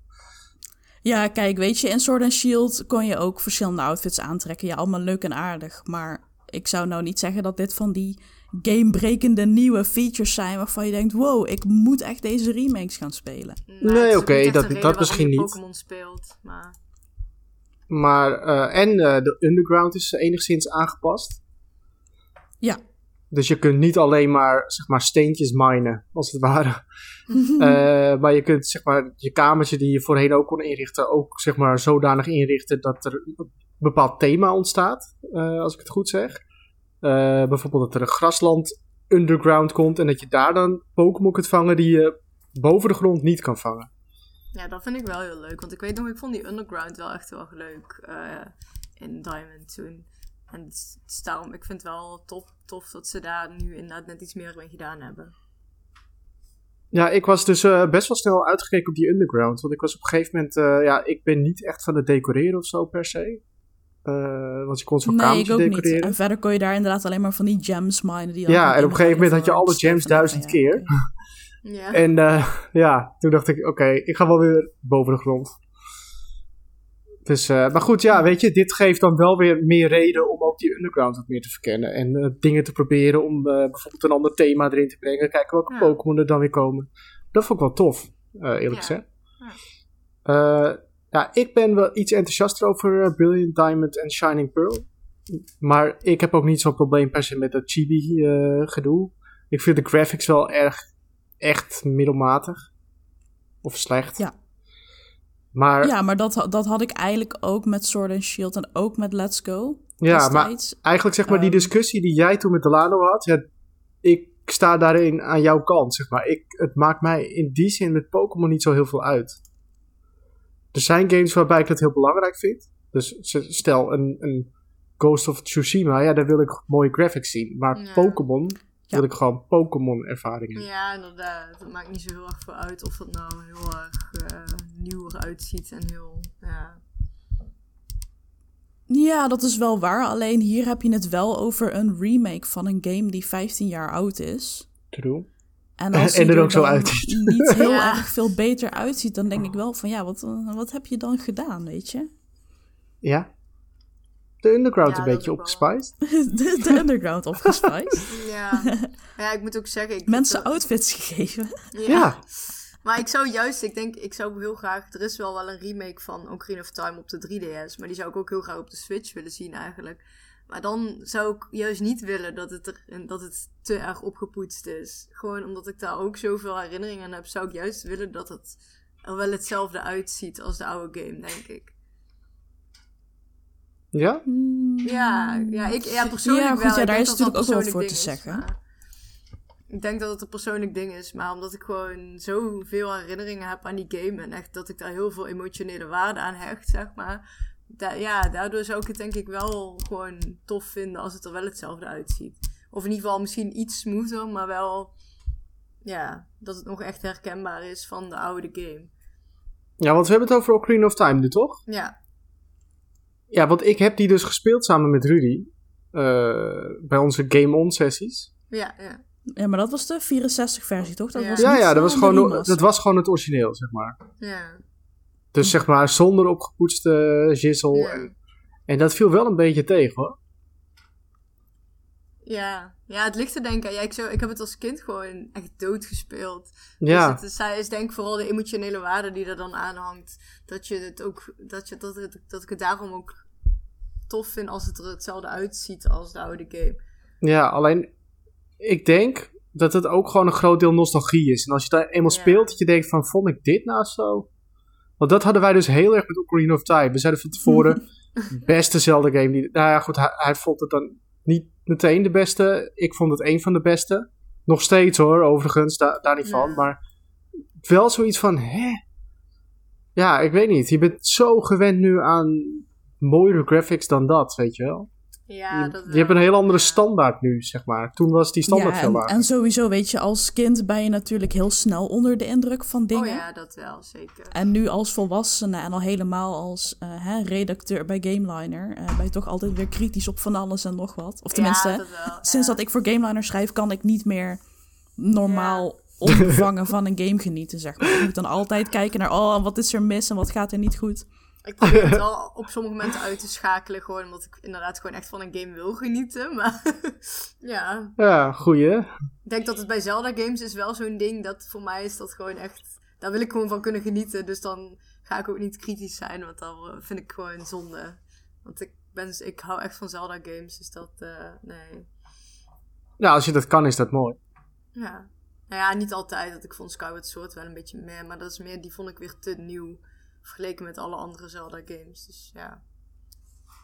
Ja, kijk, weet je, in Sword and Shield kon je ook verschillende outfits aantrekken. Ja, allemaal leuk en aardig. Maar ik zou nou niet zeggen dat dit van die gamebrekende nieuwe features zijn... waarvan je denkt, wow, ik moet echt deze remakes gaan spelen. Nou, Nee, oké, dat- dat misschien niet. Pokémon speelt, maar... Maar, eh, en eh, de underground is enigszins aangepast. Ja. Dus je kunt niet alleen maar, zeg maar, steentjes minen, als het ware. Eh, maar je kunt, zeg maar, je kamertje die je voorheen ook kon inrichten, ook, zeg maar, zodanig inrichten dat er bepaald thema ontstaat, eh, als ik het goed zeg. Eh, bijvoorbeeld dat er een grasland underground komt en dat je daar dan Pokémon kunt vangen die je boven de grond niet kan vangen. Ja, dat vind ik wel heel leuk. Want ik weet nog, ik vond die Underground wel echt wel leuk eh, in Diamond toen. En het het daarom, ik vind het wel tof, tof dat ze daar nu inderdaad net iets meer mee gedaan hebben. Ja, ik was dus best wel snel uitgekeken op die underground. Want ik was op een gegeven moment, ja, ik ben niet echt van het decoreren of zo per se. Eh, want je kon zo'n Nee, ik kamertje ook niet. decoreren. En verder kon je daar inderdaad alleen maar van die gems minen. Die Ja, en op een gegeven moment had je alle gems duizend ja, keer. Ja. En eh, ja, toen dacht ik, oké, ik ga wel weer boven de grond. Dus, eh, maar goed, ja, weet je, dit geeft dan wel weer meer reden om ook die underground wat meer te verkennen. En eh, dingen te proberen om eh, bijvoorbeeld een ander thema erin te brengen. Kijken welke Ja. Pokémon er dan weer komen. Dat vond ik wel tof, eh, eerlijk Ja. gezegd. Ja. Ja, ik ben wel iets enthousiaster over eh, Brilliant Diamond en Shining Pearl. Maar ik heb ook niet zo'n probleem per se met dat chibi eh, gedoe. Ik vind de graphics wel erg echt middelmatig. Of slecht. Ja. Maar, ja, Ja, maar dat, dat had ik eigenlijk ook met Sword and Shield en ook met Let's Go. maar destijds. eigenlijk zeg maar die Ehm. discussie die jij toen met Delano had. Ja, ik sta daarin aan jouw kant, zeg maar. Ik, het maakt mij in die zin met Pokémon niet zo heel veel uit. Er zijn games waarbij ik dat heel belangrijk vind. Dus stel een, een Ghost of Tsushima, ja, daar wil ik mooie graphics zien. Maar Ja. Pokémon Ja. wil ik gewoon Pokémon ervaringen. Ja, inderdaad. Het maakt niet zo heel erg veel uit of het nou heel erg eh, nieuw eruit ziet en heel... Ja. Ja, dat is wel waar. Alleen hier heb je het wel over een remake van een game die 15 jaar oud is. True. En als En die er ook zo dan uitziet. niet heel Ja. erg veel beter uitziet, dan denk ik wel van ja, wat, eh, wat heb je dan gedaan, weet je? Ja. De Underground Ja, een beetje opgespiced. De, de underground opgespiced. Ja. ja, ik moet ook zeggen... Ik Mensen outfits gegeven. Ja. Ja. Maar ik zou juist, ik denk, ik zou heel graag. Er is wel wel een remake van Ocarina of Time op de 3DS. Maar die zou ik ook heel graag op de Switch willen zien eigenlijk. Maar dan zou ik juist niet willen dat het, er, dat het te erg opgepoetst is. Gewoon omdat ik daar ook zoveel herinneringen aan heb, zou ik juist willen dat het er wel hetzelfde uitziet als de oude game, denk ik. Ja? Ja, ja, ik, ja persoonlijk Ja, goed, wel. ja, daar is natuurlijk ook wel wat voor te is, zeggen. Ik denk dat het een persoonlijk ding is, maar omdat ik gewoon zoveel herinneringen heb aan die game en echt dat ik daar heel veel emotionele waarde aan hecht, zeg maar. Da- ja, daardoor zou ik het denk ik wel gewoon tof vinden als het er wel hetzelfde uitziet. Of in ieder geval misschien iets smoother, maar wel, ja, dat het nog echt herkenbaar is van de oude game. Ja, want we hebben het over Ocarina of Time nu, toch? Ja, Ja, want ik heb die dus gespeeld samen met Rudy. eh, bij onze Game On sessies. Ja, ja. Ja, maar dat was de 64-versie, toch? Dat Ja. was Ja, niet ja, dat was, gewoon, dat was gewoon het origineel, zeg maar. Ja. Dus zeg maar zonder opgepoetste gizzel. Ja. En, en dat viel wel een beetje tegen hoor. Ja. ja, het ligt te denken. Ja, ik, zo, ik heb het als kind gewoon echt dood gespeeld. Ja, Dus het is, is denk ik vooral de emotionele waarde die er dan aan hangt. Dat, je het ook, dat, je, dat, het, dat ik het daarom ook tof vind als het er hetzelfde uitziet als de oude game. ja, alleen ik denk dat het ook gewoon een groot deel nostalgie is. En als je daar eenmaal Ja. speelt, dat je denkt van, vond ik dit nou zo? Want dat hadden wij dus heel erg met Ocarina of Time. We zeiden van tevoren, beste Zelda game. Die, nou ja, goed, hij, hij vond het dan niet meteen de beste. Ik vond het een van de beste. Nog steeds hoor, overigens, da- daar niet van. Maar wel zoiets van, hè? Ja, ik weet niet. Je bent zo gewend nu aan mooiere graphics dan dat, weet je wel. Ja, je, dat je hebt een heel andere standaard nu, zeg maar. Toen was die standaard ja, veel en, lager. en sowieso, weet je, als kind ben je natuurlijk heel snel onder de indruk van dingen. Oh ja, dat wel, zeker. En nu als volwassene en al helemaal als eh, hè, redacteur bij Gameliner... eh, ben je toch altijd weer kritisch op van alles en nog wat. Of tenminste, ja, dat wel. sinds ja. dat ik voor Gameliner schrijf... kan ik niet meer normaal onbevangen van een game genieten, zeg maar. Ik moet dan altijd kijken naar, oh, wat is er mis en wat gaat er niet goed. Ik probeer het wel op sommige momenten uit te schakelen, gewoon omdat ik inderdaad gewoon echt van een game wil genieten. Maar ja, Ja, goeie. ik denk dat het bij Zelda games is wel zo'n ding dat voor mij is dat gewoon echt, daar wil ik gewoon van kunnen genieten. Dus dan ga ik ook niet kritisch zijn, want dan eh, vind ik gewoon zonde. Want ik, ben, ik hou echt van Zelda games, dus dat, eh, nee. Nou, als je dat kan, is dat mooi. Ja. Nou ja, niet altijd. Dat ik vond Skyward Sword wel een beetje meh. Maar dat is meer, die vond ik weer te nieuw. Vergeleken met alle andere Zelda games. Dus ja.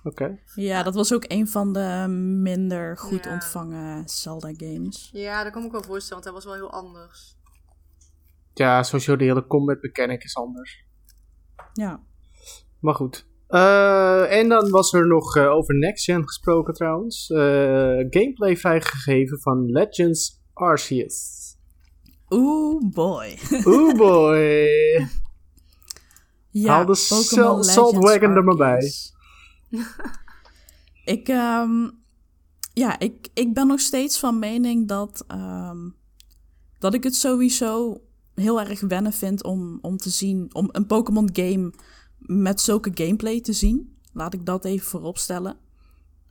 Oké. Ja, dat was ook een van de minder goed Ja. ontvangen Zelda-games. Ja, dat kan ik me wel voorstellen. Want hij was wel heel anders. Ja, sowieso de hele combat mechanic is anders. Ja. Maar goed. Eh, en dan was er nog eh, over Next Gen gesproken trouwens. Eh, gameplay vrijgegeven van Legends Arceus. Oeh, boy. Oeh boy. Ja, Haal de Salt- Saltwagon er maar bij. Ik, ehm, ja, ik, ik ben nog steeds van mening dat, ehm, dat ik het sowieso heel erg wennen vind om, om te zien, om een Pokémon game met zulke gameplay te zien. Laat ik dat even vooropstellen.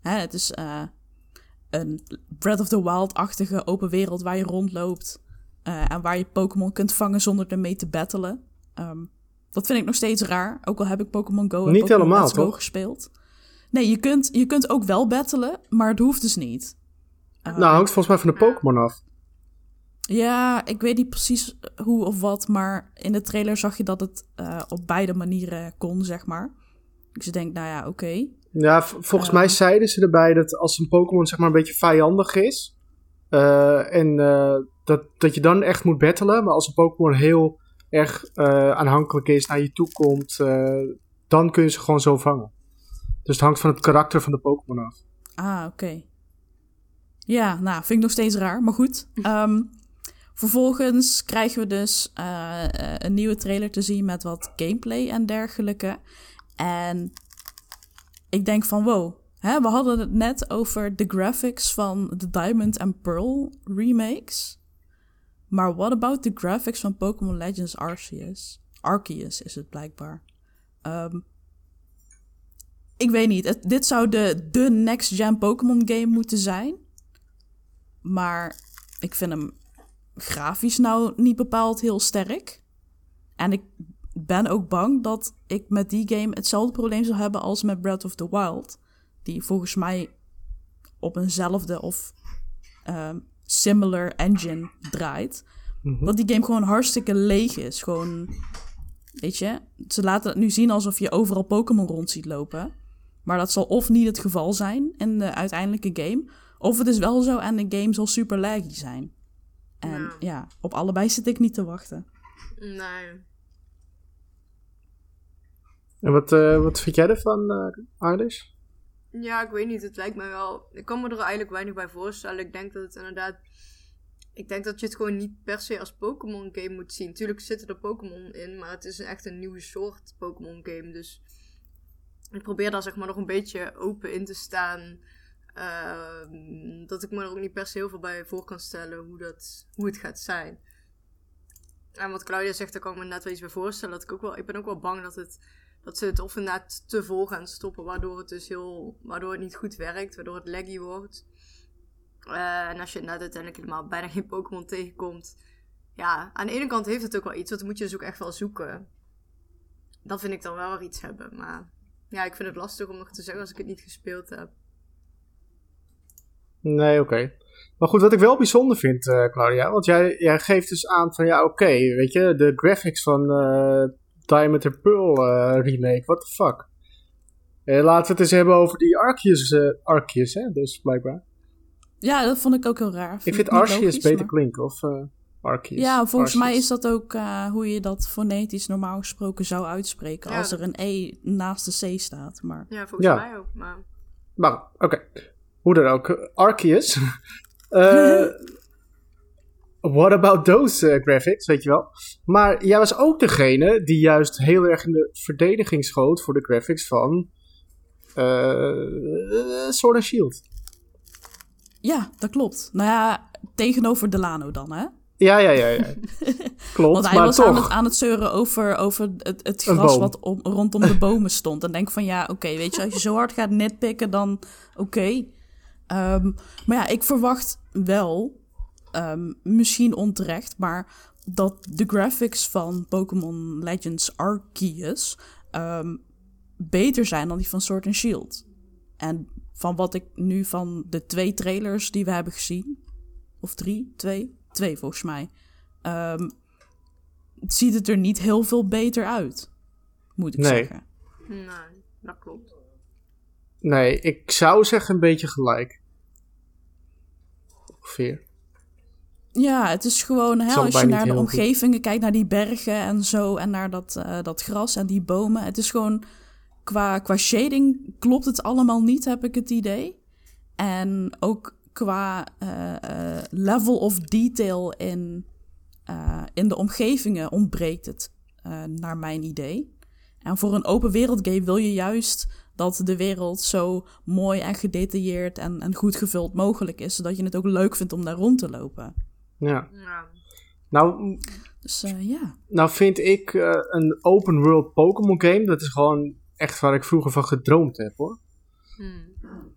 Hè, het is eh, een Breath of the Wild-achtige open wereld waar je rondloopt. eh, en waar je Pokémon kunt vangen zonder ermee te battelen. Ehm, dat vind ik nog steeds raar. Ook al heb ik Pokémon Go en Niet Pokémon helemaal, Go gespeeld. Nee, je kunt, je kunt ook wel battelen, maar het hoeft dus niet. Eh, Nou, hangt volgens mij van de Pokémon af. Ja, ik weet niet precies hoe of wat, maar in de trailer zag je dat het eh, op beide manieren kon, zeg maar. Dus ik denk, nou ja, oké. Ja, volgens Eh. mij zeiden ze erbij dat als een Pokémon zeg maar een beetje vijandig is. eh, en eh, dat, dat je dan echt moet battelen. Maar als een Pokémon heel erg eh, aanhankelijk is, naar je toe komt, eh, dan kun je ze gewoon zo vangen. Dus het hangt van het karakter van de Pokémon af. Ah, oké. Ja, nou, vind ik nog steeds raar, maar goed. Ehm, vervolgens krijgen we dus eh, een nieuwe trailer te zien met wat gameplay en dergelijke. En ik denk van, wow, hè, we hadden het net over de graphics van de Diamond and Pearl remakes. Maar what about the graphics van Pokémon Legends Arceus? Arceus is het blijkbaar. Ehm, ik weet niet. Dit zou de, de next-gen Pokémon game moeten zijn. Maar ik vind hem grafisch nou niet bepaald heel sterk. En ik ben ook bang dat ik met die game hetzelfde probleem zou hebben als met Breath of the Wild. Die volgens mij op eenzelfde of ehm, similar engine draait. Mhm. Dat die game gewoon hartstikke leeg is. Gewoon, weet je, ze laten het nu zien alsof je overal Pokémon rond ziet lopen. Maar dat zal of niet het geval zijn in de uiteindelijke game. Of het is wel zo en de game zal super laggy zijn. En Ja. ja, op allebei zit ik niet te wachten. Nee. En wat, eh, wat vind jij ervan, eh Arlish? Ja, ik weet niet. Het lijkt me wel. Ik kan me er eigenlijk weinig bij voorstellen. Ik denk dat het inderdaad. Ik denk dat je het gewoon niet per se als Pokémon game moet zien. Tuurlijk zitten er Pokémon in, maar het is echt een nieuwe soort Pokémon game. Dus ik probeer daar zeg maar nog een beetje open in te staan. Ehm, dat ik me er ook niet per se heel veel bij voor kan stellen hoe, dat, hoe het gaat zijn. En wat Claudia zegt, daar kan ik me net wel iets bij voorstellen. Dat ik, ook wel, ik ben ook wel bang dat, het, dat ze het of inderdaad te vol gaan stoppen, waardoor het dus heel, waardoor het niet goed werkt, waardoor het laggy wordt. Eh, en als je inderdaad uiteindelijk helemaal bijna geen Pokémon tegenkomt. Ja, aan de ene kant heeft het ook wel iets, want dan moet je dus ook echt wel zoeken. Dat vind ik dan wel weer iets hebben. Maar ja, ik vind het lastig om nog te zeggen als ik het niet gespeeld heb. Nee, oké. Maar goed, wat ik wel bijzonder vind, eh, Claudia, want jij, jij geeft dus aan van ja, oké, weet je, de graphics van eh Diamond and Pearl eh, remake, what the fuck. Eh, laten we het eens hebben over die Arceus, eh, Arceus hè, dus blijkbaar. Ja, dat vond ik ook heel raar. Ik vind Arceus logisch, beter maar- klinken, of eh Arceus. Ja, volgens mij is dat ook eh, hoe je dat fonetisch normaal gesproken zou uitspreken. Ja, als er een E naast de C staat. Maar Ja, volgens Ja. mij ook. Maar Maar, oké. Hoe dan ook. Arceus. What about those eh, graphics, weet je wel? Maar jij was ook degene die juist heel erg in de verdediging schoot voor de graphics van eh Sword and Shield. ja, dat klopt. Nou ja, tegenover Delano dan, hè? Ja, ja, ja, ja. Klopt, Want hij maar was toch. aan het, aan het zeuren over, over het, gras wat om, rondom de bomen stond. En denk van ja, oké, weet je, als je zo hard gaat nitpikken, dan oké. Ehm, maar ja, ik verwacht wel, ehm, misschien onterecht, maar dat de graphics van Pokémon Legends Arceus ehm, beter zijn dan die van Sword and Shield. En van wat ik nu van de twee trailers die we hebben gezien, of drie, twee, twee volgens mij, ehm, ziet het er niet heel veel beter uit, moet ik Nee. zeggen. nee, dat klopt. Nee, ik zou zeggen een beetje gelijk. Ongeveer. Ja, het is gewoon, hè, als je naar de goed. omgevingen kijkt, naar die bergen en zo, en naar dat, eh, dat gras en die bomen. Het is gewoon, qua, qua shading klopt het allemaal niet, heb ik het idee. En ook qua eh, eh, level of detail in, in de omgevingen ontbreekt het, naar mijn idee. En voor een open wereld game wil je juist dat de wereld zo mooi en gedetailleerd en, en goed gevuld mogelijk is, zodat je het ook leuk vindt om daar rond te lopen. Ja. Ja. Nou, Dus eh, ja. Nou vind ik eh, een open world Pokémon game, dat is gewoon echt waar ik vroeger van gedroomd heb hoor. Hmm.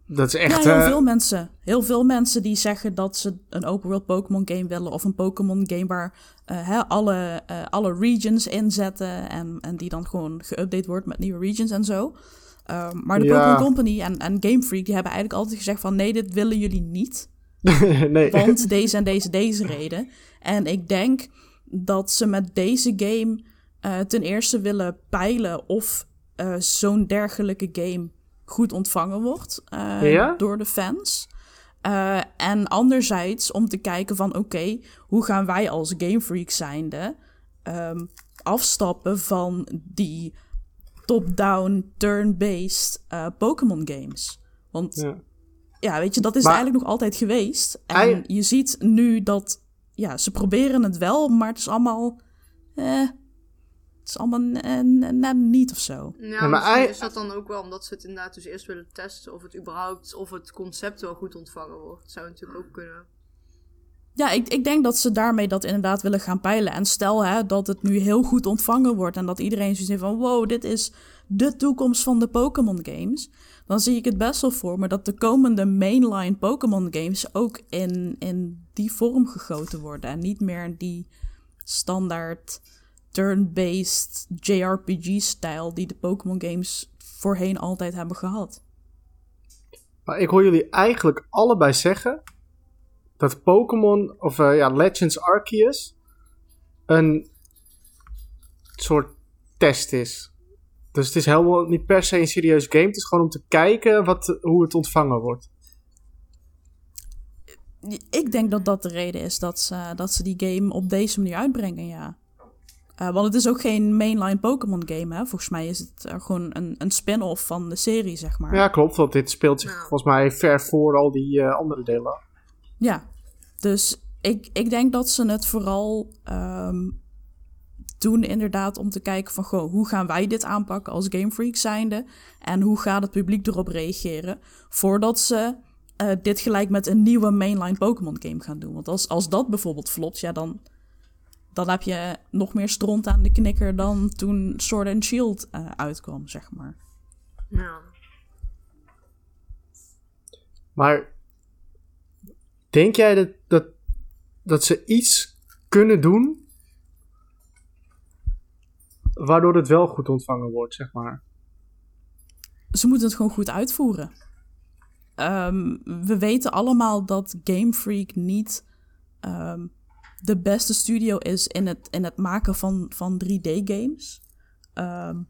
Dat is echt... ja, heel eh, veel mensen. Heel veel mensen die zeggen dat ze een open world Pokémon game willen. Of een Pokémon game waar eh, hè, alle, eh, alle regions in zetten. En, en die dan gewoon geüpdate wordt met nieuwe regions en zo. Ehm, maar de Ja. Pokémon Company en, en Game Freak die hebben eigenlijk altijd gezegd van... Nee, dit willen jullie niet. nee. Want deze en deze, deze reden. En ik denk dat ze met deze game eh, ten eerste willen peilen of eh, zo'n dergelijke game goed ontvangen wordt eh, Ja? door de fans. En anderzijds om te kijken van oké, hoe gaan wij als Game Freak zijnde ehm, afstappen van die top-down, turn-based Pokémon games. Want Ja. Ja, weet je, dat is Maar- eigenlijk nog altijd geweest. En je ziet nu dat, ja, ze proberen het wel, maar het is allemaal, eh, het is allemaal eh, net niet of zo. Ja, maar hij- is dat dan ook wel omdat ze het inderdaad dus eerst willen testen of het überhaupt, of het concept wel goed ontvangen wordt. Zou natuurlijk ook kunnen. Ja, ik, ik denk dat ze daarmee dat inderdaad willen gaan peilen. En stel hè, dat het nu heel goed ontvangen wordt en dat iedereen zoiets heeft van, wow, dit is de toekomst van de Pokémon games. Dan zie ik het best wel voor me dat de komende mainline Pokémon games ook in, in die vorm gegoten worden. En niet meer die standaard turn-based JRPG-stijl die de Pokémon games voorheen altijd hebben gehad. Maar ik hoor jullie eigenlijk allebei zeggen dat Pokémon, of eh, ja, Legends Arceus, een soort test is. Dus het is helemaal niet per se een serieus game. Het is gewoon om te kijken wat, hoe het ontvangen wordt. Ik denk dat dat de reden is dat ze, dat ze die game op deze manier uitbrengen, ja. Eh, want het is ook geen mainline Pokémon game, hè. Volgens mij is het eh, gewoon een, een spin-off van de serie, zeg maar. Ja, klopt. Want dit speelt zich Ja. volgens mij ver voor al die eh, andere delen. Ja, dus ik, ik denk dat ze het vooral ehm, doen inderdaad om te kijken van... Goh, hoe gaan wij dit aanpakken als Game Freak zijnde? En hoe gaat het publiek erop reageren? Voordat ze eh, dit gelijk met een nieuwe mainline Pokémon game gaan doen. Want als, als dat bijvoorbeeld flopt, ja, dan, dan heb je nog meer stront aan de knikker dan toen Sword and Shield eh, uitkwam, zeg maar. Ja. Maar denk jij dat, dat, dat ze iets kunnen doen waardoor het wel goed ontvangen wordt, zeg maar? Ze moeten het gewoon goed uitvoeren. Ehm, we weten allemaal dat Game Freak niet ehm, de beste studio is in het, in het maken van, van 3D-games. Ehm,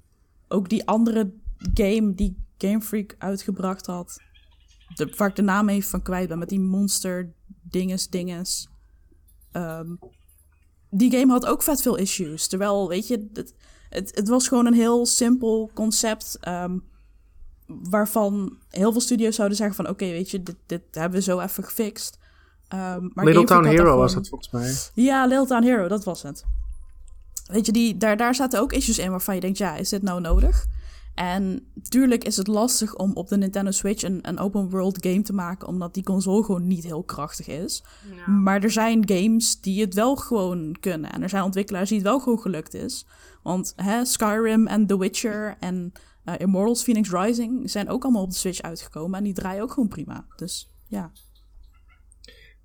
ook die andere game die Game Freak uitgebracht had, de, waar ik de naam even van kwijt ben, met die monster dinges dinges. Die game had ook vet veel issues. Terwijl, weet je, het, het was gewoon een heel simpel concept. ehm, waarvan heel veel studio's zouden zeggen van... oké, weet je, dit, dit hebben we zo even gefixt. Ehm, maar Little Town Hero was het volgens mij. ja, Little Town Hero, dat was het. Weet je, die, daar, daar zaten ook issues in waarvan je denkt, ja, is dit nou nodig? En tuurlijk is het lastig om op de Nintendo Switch een, een open world game te maken, omdat die console gewoon niet heel krachtig is. Ja. Maar er zijn games die het wel gewoon kunnen. En er zijn ontwikkelaars die het wel gewoon gelukt is. Want hè, Skyrim en The Witcher en eh, Immortals Phoenix Rising zijn ook allemaal op de Switch uitgekomen. En die draaien ook gewoon prima. Dus ja.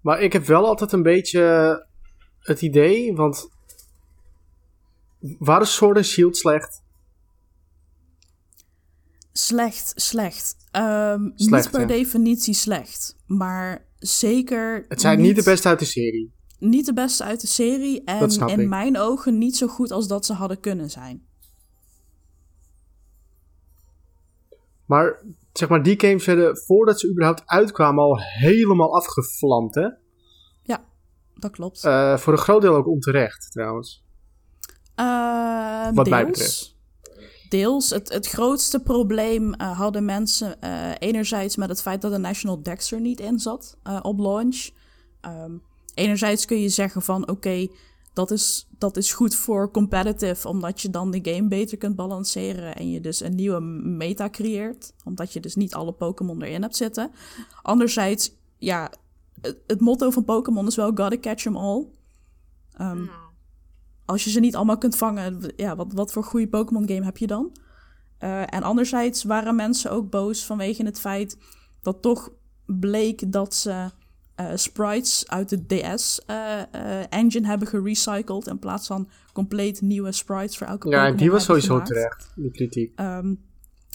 Maar ik heb wel altijd een beetje het idee, want waren Sword and Shield slecht? Slecht, slecht. Ehm, Slecht, niet per ja. definitie slecht. Maar zeker. Het zijn niet de beste uit de serie. Niet de beste uit de serie. En in ik. mijn ogen niet zo goed als dat ze hadden kunnen zijn. Maar zeg maar, die games werden voordat ze überhaupt uitkwamen al helemaal afgevlamd, hè? Ja, dat klopt. Eh, voor een groot deel ook onterecht, trouwens. Ehm, wat mij deels. betreft. Deels. Het, het grootste probleem eh, hadden mensen eh, enerzijds met het feit dat de National Dex er niet in zat eh, op launch. Ehm, enerzijds kun je zeggen van oké, dat, is, dat is goed voor competitive, omdat je dan de game beter kunt balanceren en je dus een nieuwe meta creëert, omdat je dus niet alle Pokémon erin hebt zitten. Anderzijds, ja, het, motto van Pokémon is wel gotta catch 'em all. Ehm, als je ze niet allemaal kunt vangen, ja, wat, wat voor goede Pokémon game heb je dan? Eh, en anderzijds waren mensen ook boos vanwege het feit dat toch bleek dat ze eh, sprites uit de DS-engine hebben gerecycled in plaats van compleet nieuwe sprites voor elke Ja, die was sowieso gemaakt. terecht, die kritiek. Ehm,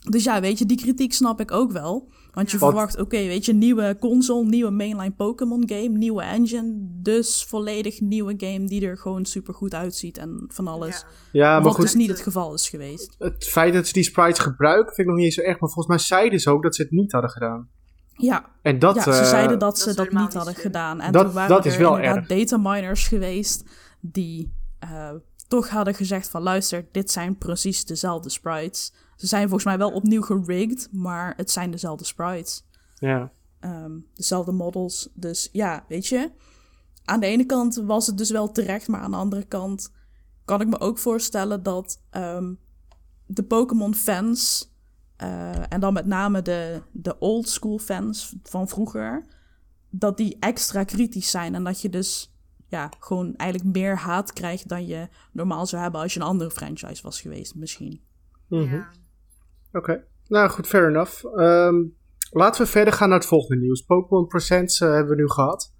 dus ja, weet je, die kritiek snap ik ook wel. Want je Wat- verwacht, oké, weet je, nieuwe console, nieuwe mainline Pokémon game, nieuwe engine. Dus volledig nieuwe game die er gewoon super goed uitziet en van alles. Ja. Ja, maar Wat goed, dus niet het geval is geweest. het feit dat ze die sprites gebruiken vind ik nog niet eens zo erg. Maar volgens mij zeiden ze ook dat ze het niet hadden gedaan. Ja, En dat, ja ze eh, zeiden dat dat ze dat niet hadden gedaan. En Dat- toen waren dat is er wel inderdaad erg. dataminers geweest die eh, toch hadden gezegd van luister, dit zijn precies dezelfde sprites. Ze zijn volgens mij wel opnieuw gerigged, maar het zijn dezelfde sprites. ja. Ehm, dezelfde models. Dus ja, weet je. Aan de ene kant was het dus wel terecht, maar aan de andere kant kan ik me ook voorstellen dat ehm, de Pokémon-fans, eh, en dan met name de, de old school fans van vroeger, dat die extra kritisch zijn en dat je dus ja, gewoon eigenlijk meer haat krijgt dan je normaal zou hebben als je een andere franchise was geweest, misschien. Mhm. Ja. Oké. Nou goed, fair enough. Ehm, laten we verder gaan naar het volgende nieuws. Pokémon Presents eh, hebben we nu gehad.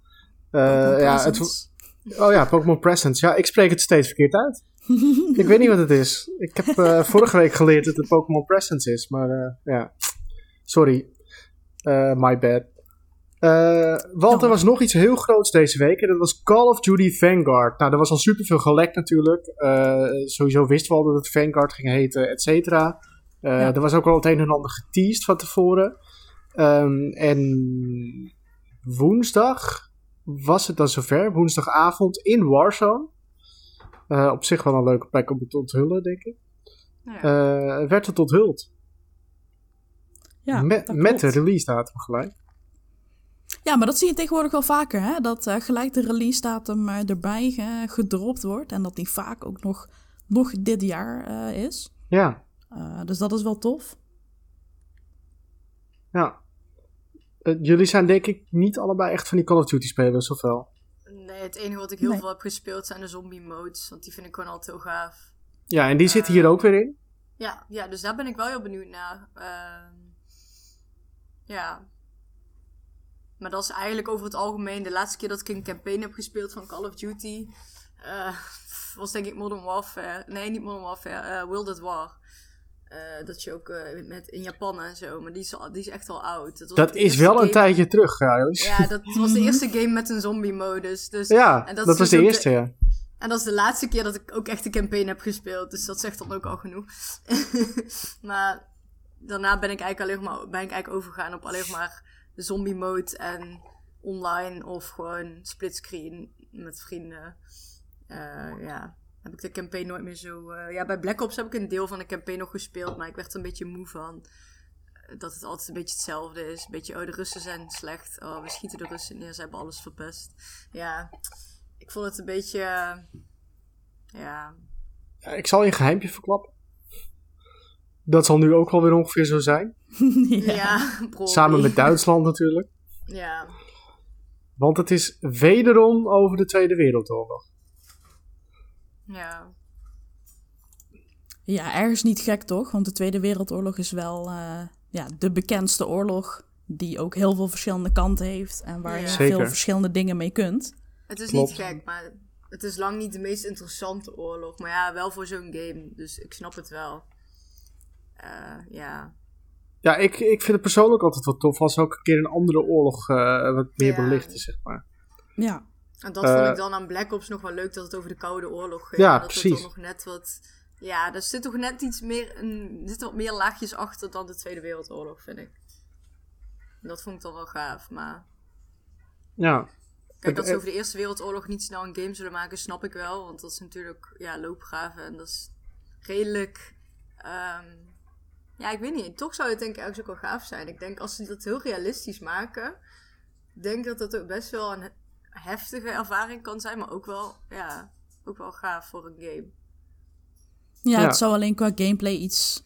Eh, ja, het, oh ja, Pokémon Presents. Ja, ik spreek het steeds verkeerd uit. ik weet niet wat het is. Ik heb eh, vorige week geleerd dat het Pokémon Presents is, maar ja. Sorry. My bad. Eh want er was nog iets heel groots deze week en dat was Call of Duty Vanguard. Nou, er was al superveel gelekt natuurlijk. Sowieso wisten we al dat het Vanguard ging heten, et cetera. Eh, Ja. Er was ook al het een en ander geteased van tevoren. Ehm, en woensdag was het dan zover. Woensdagavond in Warzone. Eh, op zich wel een leuke plek om het te onthullen, denk ik. Ja. Eh, werd het onthuld. Ja, met, de release datum gelijk. Ja, maar dat zie je tegenwoordig wel vaker, hè? Dat gelijk de release datum erbij gedropt wordt. En dat die vaak ook nog, nog dit jaar is. Ja, Eh, dus dat is wel tof. ja. Eh, jullie zijn denk ik niet allebei echt van die Call of Duty spelers, of wel? Nee, het enige wat ik heel Nee. veel heb gespeeld zijn de zombie modes. Want die vind ik gewoon altijd heel gaaf. Ja, en die zitten hier ook weer in. Ja, ja, dus daar ben ik wel heel benieuwd naar. Ehm, ja. Maar dat is eigenlijk over het algemeen. De laatste keer dat ik een campaign heb gespeeld van Call of Duty. eh, was denk ik Modern Warfare. Nee, niet Modern Warfare. eh World at War. Eh, dat je ook eh, met, in Japan en zo. Maar die is, al, die is echt al oud. Dat de is wel een game- tijdje terug, trouwens. Ja, dat was de eerste game met een zombie-modus. Dus, Ja, en dat, is was dus de eerste, ja. En dat is de laatste keer dat ik ook echt een campaign heb gespeeld. Dus dat zegt dan ook al genoeg. maar daarna ben ik eigenlijk alleen maar ben ik eigenlijk overgegaan op alleen maar de zombie mode en online of gewoon splitscreen met vrienden. Eh, ja, heb ik de campaign nooit meer zo. eh, ja, bij Black Ops heb ik een deel van de campaign nog gespeeld, maar ik werd er een beetje moe van. Eh, Dat het altijd een beetje hetzelfde is. Een beetje, oh, de Russen zijn slecht. Oh, we schieten de Russen neer, ze hebben alles verpest. Ja, ik vond het een beetje. eh, ja, Ja, Ik zal je een geheimpje verklappen. Dat zal nu ook wel weer ongeveer zo zijn. ja. ja, probably. Samen met Duitsland natuurlijk. Ja, Want het is wederom over de Tweede Wereldoorlog. Ja. Ja, ergens niet gek toch? Want de Tweede Wereldoorlog is wel eh, ja, de bekendste oorlog. Die ook heel veel verschillende kanten heeft. En waar Ja. je Zeker. veel verschillende dingen mee kunt. Het is Klopt. niet gek, maar het is lang niet de meest interessante oorlog. Maar ja, wel voor zo'n game. Dus ik snap het wel. Eh, ja. Ja, ik, ik vind het persoonlijk altijd wel tof als ook een keer een andere oorlog eh, wat meer Ja. belicht is, zeg maar. Ja, En dat Eh, vond ik dan aan Black Ops nog wel leuk dat het over de Koude Oorlog ging. Ja, dat precies. Het dan nog net wat. Ja, er zit toch net iets meer. Een, er zitten wat meer laagjes achter dan de Tweede Wereldoorlog, vind ik. En dat vond ik dan wel gaaf. Maar Ja, Kijk, dat ze Eh, over de Eerste Wereldoorlog niet snel een game zullen maken, snap ik wel. Want dat is natuurlijk ja, loopgraven en dat is redelijk. ehm, ja, ik weet niet. Toch zou het denk ik ergens ook wel gaaf zijn. Ik denk als ze dat heel realistisch maken, denk dat dat ook best wel een heftige ervaring kan zijn, maar ook wel, ja, ook wel gaaf voor een game. ja, Ja. het zou alleen qua gameplay iets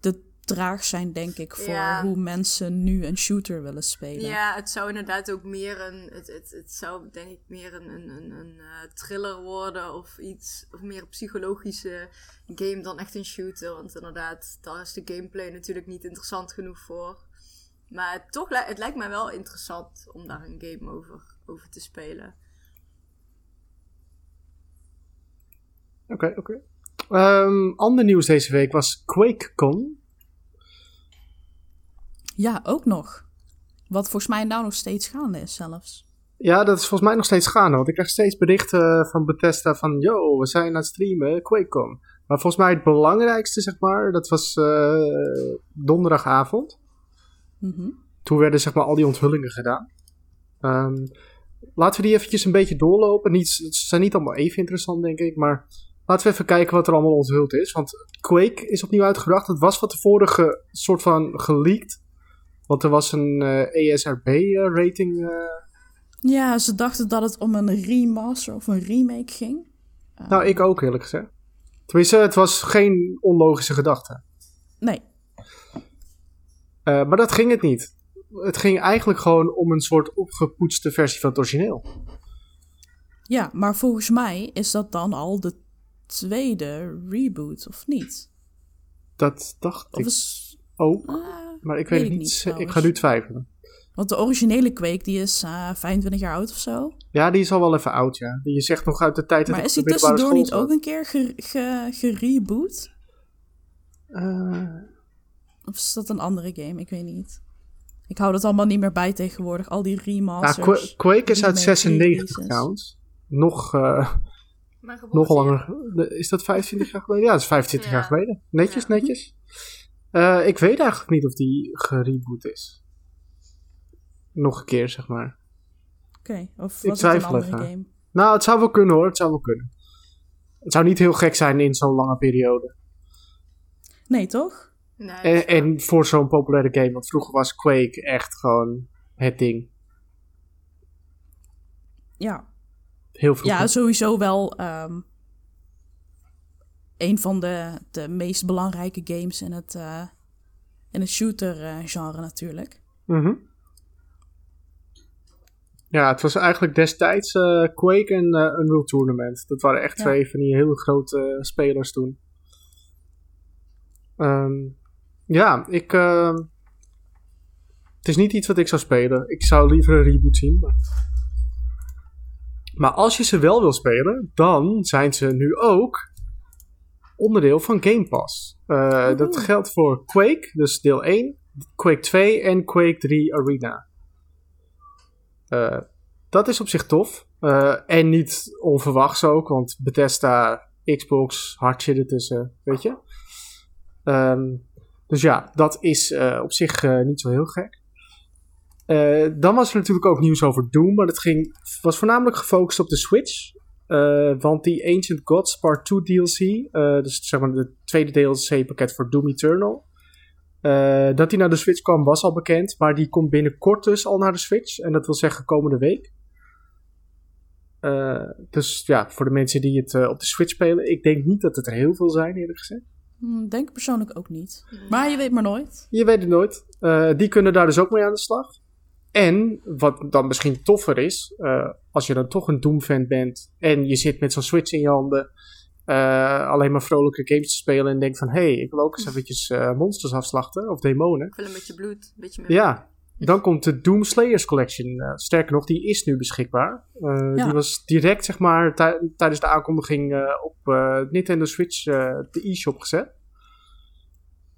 te traag zijn, denk ik. Voor Ja. hoe mensen nu een shooter willen spelen. Ja, het zou inderdaad ook meer een. Het, het, het zou denk ik meer een, een, een, een eh, thriller worden of iets. Of meer een psychologische game dan echt een shooter. Want inderdaad, daar is de gameplay natuurlijk niet interessant genoeg voor. Maar het, toch, het lijkt mij wel interessant om daar een game over, over te spelen. oké, oké. Ehm, ander nieuws deze week was QuakeCon. Ja, ook nog. Wat volgens mij nou nog steeds gaande is zelfs. Ja, dat is volgens mij nog steeds gaande. Want ik krijg steeds berichten van Bethesda van... Yo, we zijn aan het streamen, QuakeCon. Maar volgens mij het belangrijkste, zeg maar... Dat was eh, donderdagavond. Mhm. Toen werden zeg maar al die onthullingen gedaan. Ehm, laten we die eventjes een beetje doorlopen. Niet, ze zijn niet allemaal even interessant, denk ik. Maar laten we even kijken wat er allemaal onthuld is. Want Quake is opnieuw uitgebracht. Het was van tevoren soort van geleakt. Want er was een eh, ESRB-rating. Ja, ze dachten dat het om een remaster of een remake ging. nou, ik ook eerlijk gezegd. Tenminste, het was geen onlogische gedachte. Nee, Eh, maar dat ging het niet. Het ging eigenlijk gewoon om een soort opgepoetste versie van het origineel. ja, maar volgens mij is dat dan al de tweede reboot, of niet? Dat dacht Of ik is... ook. ah, Maar ik weet, weet het ik niet. ik ga nu twijfelen. want de originele Quake, die is eh 25 jaar oud of zo. Ja, die is al wel even oud, ja. Je zegt nog uit de tijd dat Maar ik is die tussendoor niet ook een keer ge- ge- gereboot? Eh, Of is dat een andere game? Ik weet niet. Ik hou dat allemaal niet meer bij tegenwoordig. Al die nou, remasters. Qua- Quake is uit remakes, 96 releases. trouwens. Nog, eh, nog langer. Is dat 25 jaar geleden? Ja, dat is 25 Ja. jaar geleden. Netjes, Ja. netjes. Eh, ik weet eigenlijk niet of die gereboot is. Nog een keer, zeg maar. Oké, of was Ik het een twijfel andere even. game? Nou, het zou wel kunnen hoor. Het zou wel kunnen. Het zou niet heel gek zijn in zo'n lange periode. Nee, toch? Nee, En, en voor zo'n populaire game. Want vroeger was Quake echt gewoon het ding. Ja. Heel vroeger. Ja, sowieso wel ehm, een van de, de meest belangrijke games in het, eh, in het shooter-genre natuurlijk. Mhm. Ja, het was eigenlijk destijds eh, Quake en eh Unreal Tournament. Dat waren echt Ja. twee van die hele grote eh, spelers toen. Ehm, ja, ik... ehm, het is niet iets wat ik zou spelen. Ik zou liever een reboot zien. Maar, maar als je ze wel wil spelen, dan zijn ze nu ook onderdeel van Game Pass. Eh, dat geldt voor Quake, dus deel 1, Quake 2 en Quake 3 Arena. Eh, dat is op zich tof. Eh, en niet onverwachts ook, want Bethesda, Xbox, hartje ertussen, weet je. Ehm, dus ja, dat is eh, op zich eh, niet zo heel gek. Eh, dan was er natuurlijk ook nieuws over Doom, maar dat ging, was voornamelijk gefocust op de Switch. Want die Ancient Gods Part 2 DLC, dus zeg maar de tweede DLC-pakket voor Doom Eternal, dat die naar de Switch kwam was al bekend, maar die komt binnenkort dus al naar de Switch. En dat wil zeggen komende week. Dus ja, voor de mensen die het op de Switch spelen, ik denk niet dat het er heel veel zijn, eerlijk gezegd. Hm, denk persoonlijk ook niet. Maar je weet maar nooit. Je weet het nooit. Eh, die kunnen daar dus ook mee aan de slag. En wat dan misschien toffer is, eh, als je dan toch een Doom-fan bent en je zit met zo'n Switch in je handen, eh, alleen maar vrolijke games te spelen en denkt van, hé, hey, ik wil ook eens eventjes eh, monsters afslachten of demonen. Ik wil een beetje bloed, een beetje meer Ja, dan komt de Doom Slayers Collection. Eh, sterker nog, die is nu beschikbaar. Eh, Ja. Die was direct, zeg maar, tij- tijdens de aankondiging eh, op Nintendo Switch de e-shop gezet.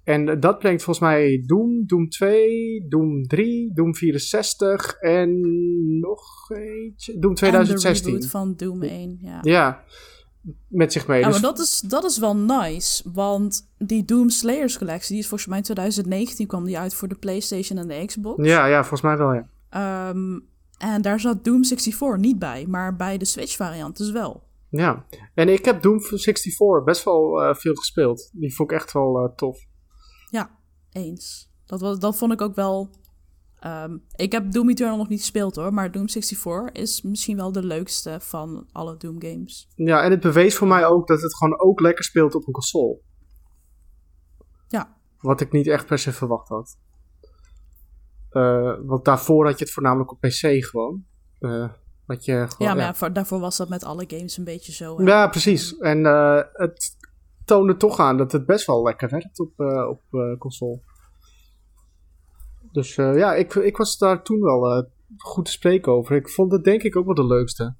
En dat brengt volgens mij Doom, Doom 2, Doom 3, Doom 64 en nog eentje. Doom En de 2016. reboot van Doom 1, ja. Ja, met zich mee. Ja, Dus- maar dat is, dat is wel nice, want die Doom Slayers collectie, die is volgens mij in 2019 kwam die uit voor de PlayStation en de Xbox. ja, ja, volgens mij wel, ja. Ehm, en daar zat Doom 64 niet bij, maar bij de Switch variant dus wel. Ja, en ik heb Doom 64 best wel eh, veel gespeeld. Die vond ik echt wel eh, tof. Ja, eens. Dat, was, dat vond ik ook wel... ehm, ik heb Doom Eternal nog niet gespeeld hoor, maar Doom 64 is misschien wel de leukste van alle Doom games. Ja, en het bewees voor mij ook dat het gewoon ook lekker speelt op een console. Ja, Wat ik niet echt per se verwacht had. Eh, want daarvoor had je het voornamelijk op PC gewoon. Eh wat je gewoon ja maar ja. ja, voor- daarvoor was dat met alle games een beetje zo. hè. Ja, precies. En eh, het toonde toch aan dat het best wel lekker werkt op, op console. Dus eh, ja, ik, ik was daar toen wel eh, goed te spreken over. Ik vond het denk ik ook wel de leukste.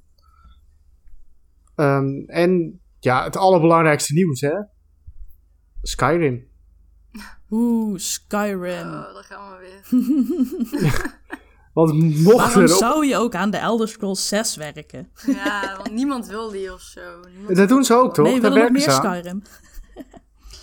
Ehm, en ja, het allerbelangrijkste nieuws, hè? Skyrim. Oeh, Skyrim. Oh, daar gaan we weer. Want mocht Waarom zou je ook aan de Elder Scrolls 6 werken? Ja, want niemand wil die of zo. Niemand Dat doen ze ook, toch? nee, we Daar willen nog werken meer ze aan. Skyrim.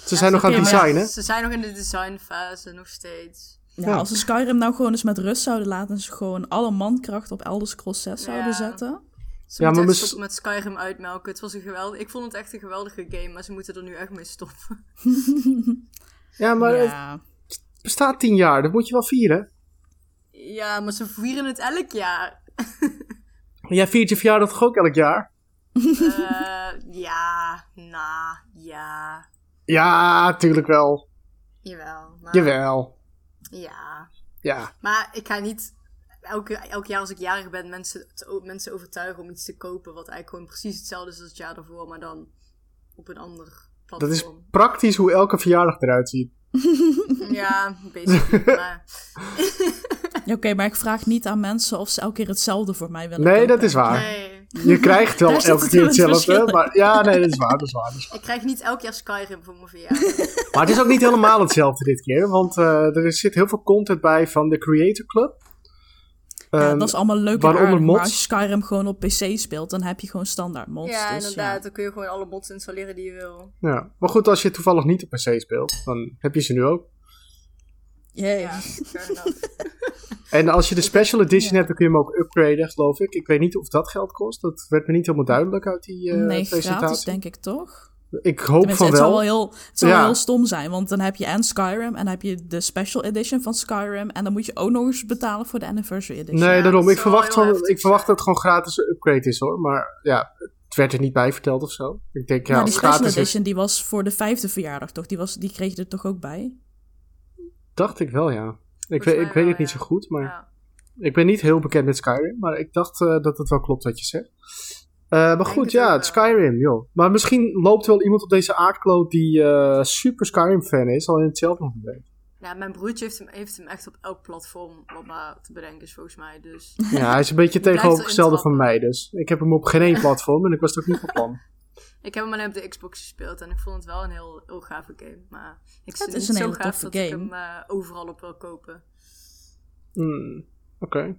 Ze zijn nog aan het ja, designen. Ze zijn nog in de designfase, nog steeds. Ja, Ja. als ze Skyrim nou gewoon eens met rust zouden laten... en ze gewoon alle mankracht op Elder Scrolls 6 zouden Ja. zetten... Ze Ja, moeten maar mis- met Skyrim uitmelken. Het was een geweldig... Ik vond het echt een geweldige game, maar ze moeten er nu echt mee stoppen. Ja, maar het ja. bestaat tien jaar. Dat moet je wel vieren. Ja, maar ze vieren het elk jaar. Jij viert je verjaardag toch ook elk jaar? Eh, ja, na, ja. Ja, tuurlijk wel. Jawel. Maar, Jawel. Ja. Ja. Maar ik ga niet elke, elk jaar als ik jarig ben mensen, te- mensen overtuigen om iets te kopen wat eigenlijk gewoon precies hetzelfde is als het jaar daarvoor, maar dan op een ander Dat platform. is praktisch hoe elke verjaardag eruit ziet. Ja, basically. maar Oké, maar ik vraag niet aan mensen of ze elke keer hetzelfde voor mij willen Nee, kopen. dat is waar. nee, Je krijgt wel elke keer het hetzelfde. Maar ja, nee, dat is waar. Dat is waar, dat is waar. ik krijg niet elk jaar Skyrim voor mijn verjaardag. Maar het is ook niet helemaal hetzelfde dit keer. Want eh, er zit heel veel content bij van de Creator Club. Ja, Ehm, dat is allemaal leuk waaronder aardig, maar mods. als je Skyrim gewoon op PC speelt, dan heb je gewoon standaard mods. ja, dus, inderdaad. Dan kun je gewoon alle mods installeren die je wil. ja. Maar goed, als je toevallig niet op PC speelt, dan heb je ze nu ook. Ja. Yay. En als je de Special Edition hebt, dan kun je hem ook upgraden, geloof ik. Ik weet niet of dat geld kost. Dat werd me niet helemaal duidelijk uit die eh nee, presentatie. gratis denk ik toch? Ik hoop Tenminste, van het zal wel. wel heel, het zal Ja. wel heel stom zijn, want dan heb je en Skyrim en dan heb je de special edition van Skyrim en dan moet je ook nog eens betalen voor de anniversary edition. Nee, daarom. Ik verwacht, heftig ik verwacht dat het gewoon gratis een upgrade is hoor. Maar ja, het werd er niet bij verteld of zo. Ik denk, ja, Ja, als die het special gratis is, edition die was voor de vijfde verjaardag toch? Die, was, die kreeg je er toch ook bij? Dacht ik wel, ja. Ik, weet, ik weet het niet zo goed, maar... Ja. Ik ben niet heel bekend met Skyrim, maar ik dacht eh, dat het wel klopt wat je zegt. Eh, maar goed, het ja, het. Skyrim, joh. Maar misschien loopt wel iemand op deze aardkloot die eh, super Skyrim-fan is, al in hetzelfde moment. Ja, mijn broertje heeft hem, heeft hem echt op elk platform wat maar te bedenken is volgens mij. Dus Ja, hij is een beetje tegenovergestelde van mij, dus ik heb hem op geen één platform en ik was het ook niet van plan. Ik heb hem alleen op de Xbox gespeeld en ik vond het wel een heel, heel gave game. Maar ik vind is het een zo gaaf dat ik hem eh, overal op wil kopen. Hmm, Oké.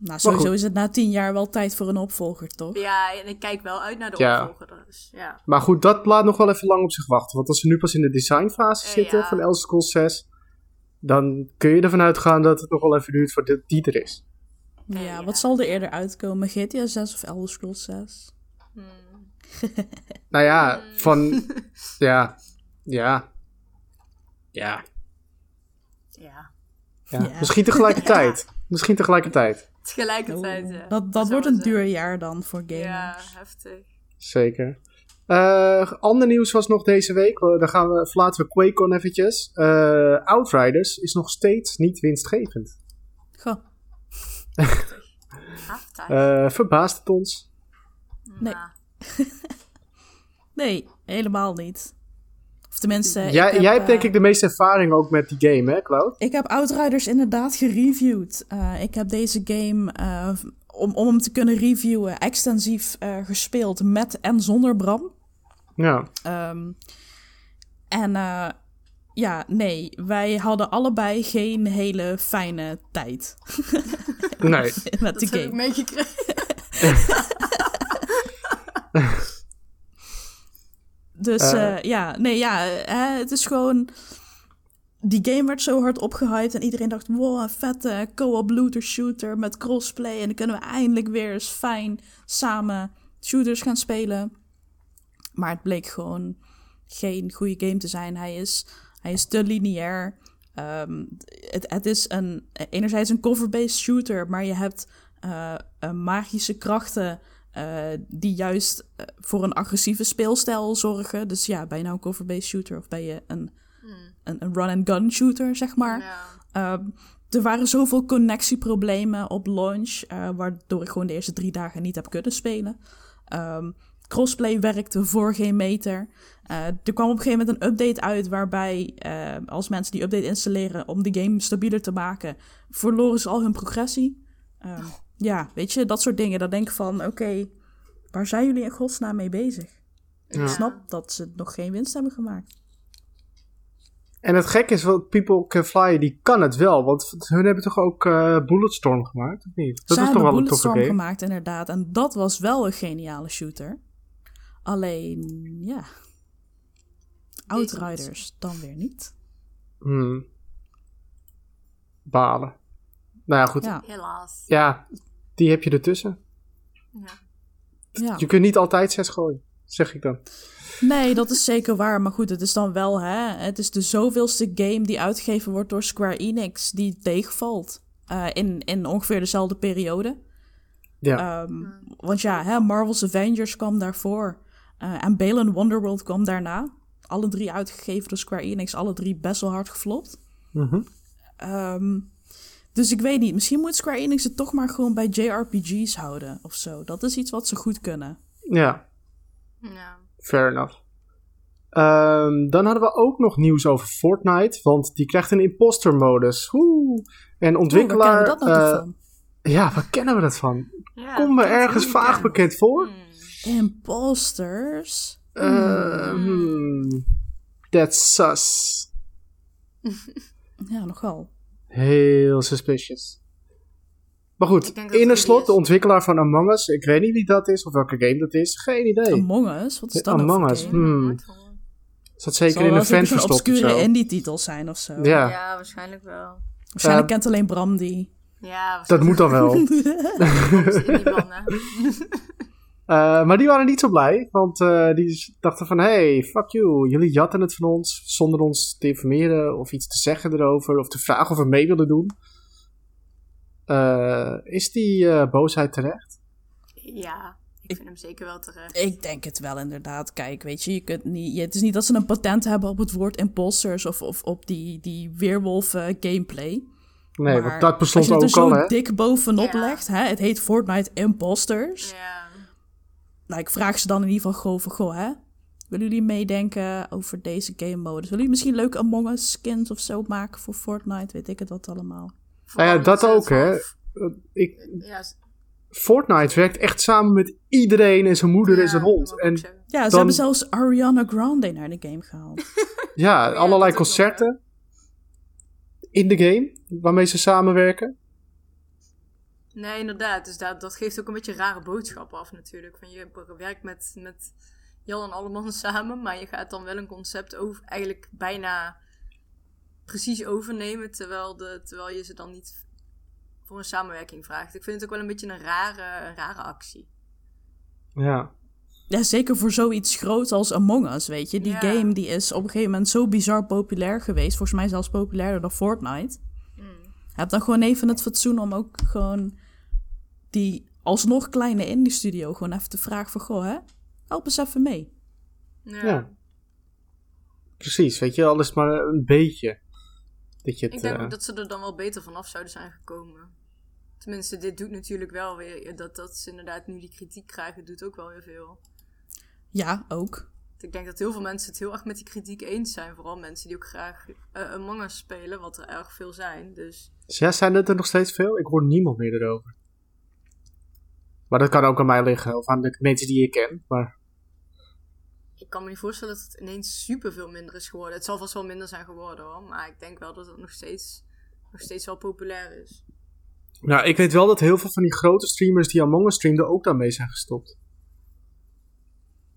Nou, sowieso is het na tien jaar wel tijd voor een opvolger, toch? Ja, en ik kijk wel uit naar de Ja. opvolger. Dus, ja. Maar goed, dat laat nog wel even lang op zich wachten. Want als we nu pas in de designfase Eh, zitten ja. van Elder Scrolls 6, dan kun je ervan uitgaan dat het nog wel even duurt voordat die er is. Ja, ja. wat zal er eerder uitkomen? GTA 6 of Elder Scrolls 6? Hmm. Nou ja, van. ja. Ja. Ja. ja. ja. Misschien tegelijkertijd. Misschien tegelijkertijd. Tegelijkertijd, ja. Dat, dat wordt een duur jaar dan voor gamers. Ja, heftig. Zeker. Eh, ander nieuws was nog deze week. Eh, Dan gaan we, verlaten we QuakeCon eventjes. Eh, Outriders is nog steeds niet winstgevend. Goh. Eh verbaast het ons? nee. Nee, helemaal niet. Of tenminste, jij, heb, jij hebt eh, denk ik de meeste ervaring ook met die game, hè, Cloud? Ik heb Outriders inderdaad gereviewd. Eh, ik heb deze game, eh, om, om hem te kunnen reviewen, extensief eh, gespeeld met en zonder Bram. Ja. Ehm, en eh, ja, nee, wij hadden allebei geen hele fijne tijd Nee. met die dat heb ik game. meegekregen. Dus Eh. eh, ja, nee, ja, eh, het is gewoon... Die game werd zo hard opgehyped en iedereen dacht... wow, een vette co-op looter shooter met crossplay... en dan kunnen we eindelijk weer eens fijn samen shooters gaan spelen. Maar het bleek gewoon geen goede game te zijn. Hij is, hij is te lineair. Ehm, het, het is een, enerzijds een cover-based shooter... maar je hebt magische krachten... eh, die juist eh, voor een agressieve speelstijl zorgen. Dus ja, ben je nou een cover-based shooter of ben je een, een, een run-and-gun shooter, zeg maar. Ja. Ehm, er waren zoveel connectieproblemen op launch, eh, waardoor ik gewoon de eerste drie dagen niet heb kunnen spelen. Ehm, crossplay werkte voor geen meter. Er kwam op een gegeven moment een update uit waarbij als mensen die update installeren om de game stabieler te maken, verloren ze al hun progressie. Ehm, ja, weet je, dat soort dingen. Dan denk ik van, oké, waar zijn jullie in godsnaam mee bezig? Ja. Ik snap dat ze nog geen winst hebben gemaakt. En het gekke is, wel, People Can Fly, die kan het wel. Want hun hebben toch ook eh, Bulletstorm gemaakt, of niet? Dat Ze is toch wel een toffe Bulletstorm gemaakt, inderdaad. En dat was wel een geniale shooter. Alleen, ja. Outriders dan weer niet. Hmm. Balen. Nou ja, goed. Ja. Ja, Helaas. Die heb je ertussen. Ja. ja. Je kunt niet altijd zes gooien, zeg ik dan. Nee, dat is zeker waar. Maar goed, het is dan wel, hè. Het is de zoveelste game die uitgegeven wordt door Square Enix die tegenvalt. Eh, in, in ongeveer dezelfde periode. Ja. Ehm, want ja, hè, Marvel's Avengers kwam daarvoor. Eh, en Balan Wonderworld kwam daarna. Alle drie uitgegeven door Square Enix. Alle drie best wel hard geflopt. Mhm. Ehm, dus ik weet niet. Misschien moet Square Enix het toch maar gewoon bij JRPG's houden of zo. Dat is iets wat ze goed kunnen. ja, Ja. fair enough. Ehm, dan hadden we ook nog nieuws over Fortnite, want die krijgt een imposter modus. Oeh. En Oeh, ontwikkelaar... waar kennen we dat nou eh, van? Ja, waar kennen we dat van? Ja, Kom me ergens vaag bekend. bekend voor? Hmm. Imposters? Eh, hmm. That's sus. Ja, nogal. Heel suspicious. Maar goed, Ik denk dat in het een slot, Rudy de ontwikkelaar van Among Us. Ik weet niet wie dat is of welke game dat is. Geen idee. Among Us? Wat is dat Among nou Us, hmm. Zat zeker Zal in een fan verstopt of obscure zo. indie-titel zijn of zo. Ja, Ja, waarschijnlijk wel. Waarschijnlijk kent alleen Bram die. Ja, dat moet dan wel. Eh, maar die waren niet zo blij, want eh, die dachten van... Hey, fuck you, jullie jatten het van ons zonder ons te informeren of iets te zeggen erover... of te vragen of we mee willen doen. Eh, is die eh, boosheid terecht? Ja, ik vind hem zeker wel terecht. Ik denk het wel inderdaad. Kijk, weet je, je kunt niet, je- het is niet dat ze een patent hebben op het woord imposters of, of op die, die weerwolf gameplay. Nee, Maar want dat bestond Als je het er ook zo al, hè? dik bovenop Ja. legt, hè, het heet Fortnite Imposters. Ja. Nou, ik vraag ze dan in ieder geval gewoon van, goh, hè? Willen jullie meedenken over deze game modus? Willen jullie misschien leuke Among Us skins of zo maken voor Fortnite? Weet ik het wat allemaal. Nou ja, dat ook, hè. wel- Ik, Ja, Fortnite werkt echt samen met iedereen en zijn moeder en zijn hond. En. Ja, ze Dan- hebben zelfs Ariana Grande naar de game gehaald. ja, allerlei concerten in de game waarmee ze samenwerken. Nee, inderdaad. Dus dat, dat geeft ook een beetje rare boodschappen af natuurlijk. Van je werkt met, met Jan en Alleman samen, maar je gaat dan wel een concept over, eigenlijk bijna precies overnemen, terwijl, de, terwijl je ze dan niet voor een samenwerking vraagt. Ik vind het ook wel een beetje een rare, een rare actie. Ja. Ja, zeker voor zoiets groot als Among Us, weet je. Die Ja. game die is op een gegeven moment zo bizar populair geweest. Volgens mij zelfs populairder dan Fortnite. Hmm. Heb dan gewoon even het fatsoen om ook gewoon die alsnog kleine indie studio gewoon even te vragen van... Goh, hè, help eens even mee. Ja. Ja. Precies, weet je, al is het maar een beetje. Dat je het, Ik denk eh, ook dat ze er dan wel beter vanaf zouden zijn gekomen. Tenminste, dit doet natuurlijk wel weer. Dat, dat ze inderdaad nu die kritiek krijgen, doet ook wel weer veel. Ja, ook. Ik denk dat heel veel mensen het heel erg met die kritiek eens zijn. Vooral mensen die ook graag eh Among Us spelen, wat er erg veel zijn. Dus Ja, zijn het er nog steeds veel? Ik hoor niemand meer erover. Maar dat kan ook aan mij liggen, of aan de mensen die ik ken. Maar ik kan me niet voorstellen dat het ineens superveel minder is geworden. Het zal vast wel minder zijn geworden hoor. Maar ik denk wel dat het nog steeds, nog steeds wel populair is. nou, ik weet wel dat heel veel van die grote streamers die Among Us streamden ook daarmee zijn gestopt.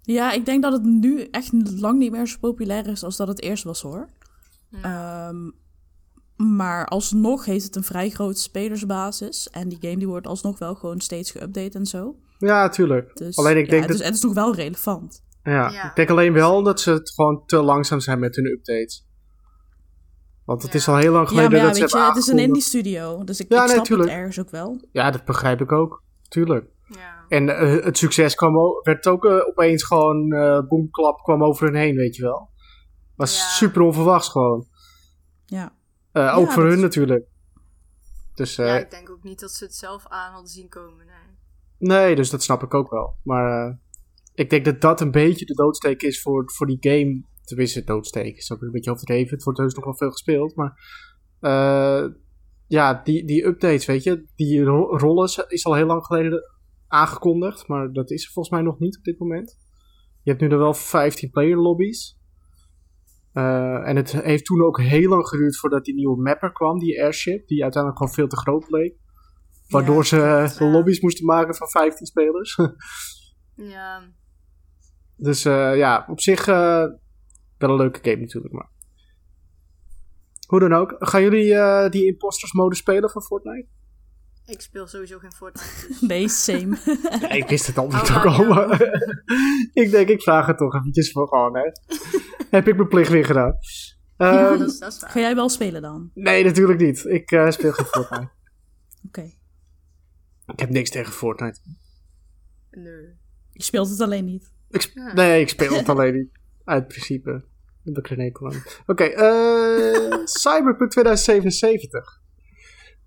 Ja, ik denk dat het nu echt lang niet meer zo populair is als dat het eerst was, hoor. Ehm, maar alsnog heeft het een vrij grote spelersbasis. En die game die wordt alsnog wel gewoon steeds geüpdate en zo. Ja, tuurlijk. Dus, alleen ik ja, denk dus dat, het is nog wel relevant. ja, Ja. ik denk alleen wel dat ze het gewoon te langzaam zijn met hun updates. Want het Ja. is al heel lang Ja, geleden maar ja, dat ze weet je, hebben het is een indie studio. Dus ik, Ja, ik nee, snap tuurlijk. het ergens ook wel. Ja, dat begrijp ik ook. Tuurlijk. Ja. En eh, het succes kwam werd ook eh, opeens gewoon eh boemklap kwam over hun heen, weet je wel. Was Ja. super onverwachts gewoon. Ja. Eh, ook voor hun is- natuurlijk. Dus eh, ja, ik denk ook niet dat ze het zelf aan hadden zien komen. Nee. nee, dus dat snap ik ook wel. Maar eh, ik denk dat dat een beetje de doodsteek is voor, voor die game. Tenminste, doodsteek is ook een beetje overdreven. Het wordt heus nog wel veel gespeeld. Maar eh, ja, die, die updates, weet je. Die ro- rollen is- al heel lang geleden aangekondigd. Maar dat is er volgens mij nog niet op dit moment. Je hebt nu er wel 15 player lobby's. Eh, en het heeft toen ook heel lang geduurd voordat die nieuwe mapper kwam, die airship, die uiteindelijk gewoon veel te groot bleek. Waardoor Ja, ze eh, ja. lobby's moesten maken van 15 spelers. Ja, dus eh, ja, op zich eh, wel een leuke game natuurlijk. Maar. Hoe dan ook, gaan jullie eh, die imposters mode spelen van Fortnite? Ik speel sowieso geen Fortnite. Dus. Nee, same. Ja, ik wist het altijd Oh, ook maar al, ja. ik denk ik vraag het toch eventjes voor gewoon, hè. Heb ik mijn plicht weer gedaan. Ja, Ehm, dat is, dat is waar. Ga jij wel spelen dan? Nee, natuurlijk niet. Ik eh, speel geen Fortnite. Oké. Ik heb niks tegen Fortnite. Nee. Je speelt het alleen niet. Ik sp- Ja. Nee, ik speel het alleen niet. Uit principe. Daar heb ik geen. Oké, eh, Cyberpunk 2077.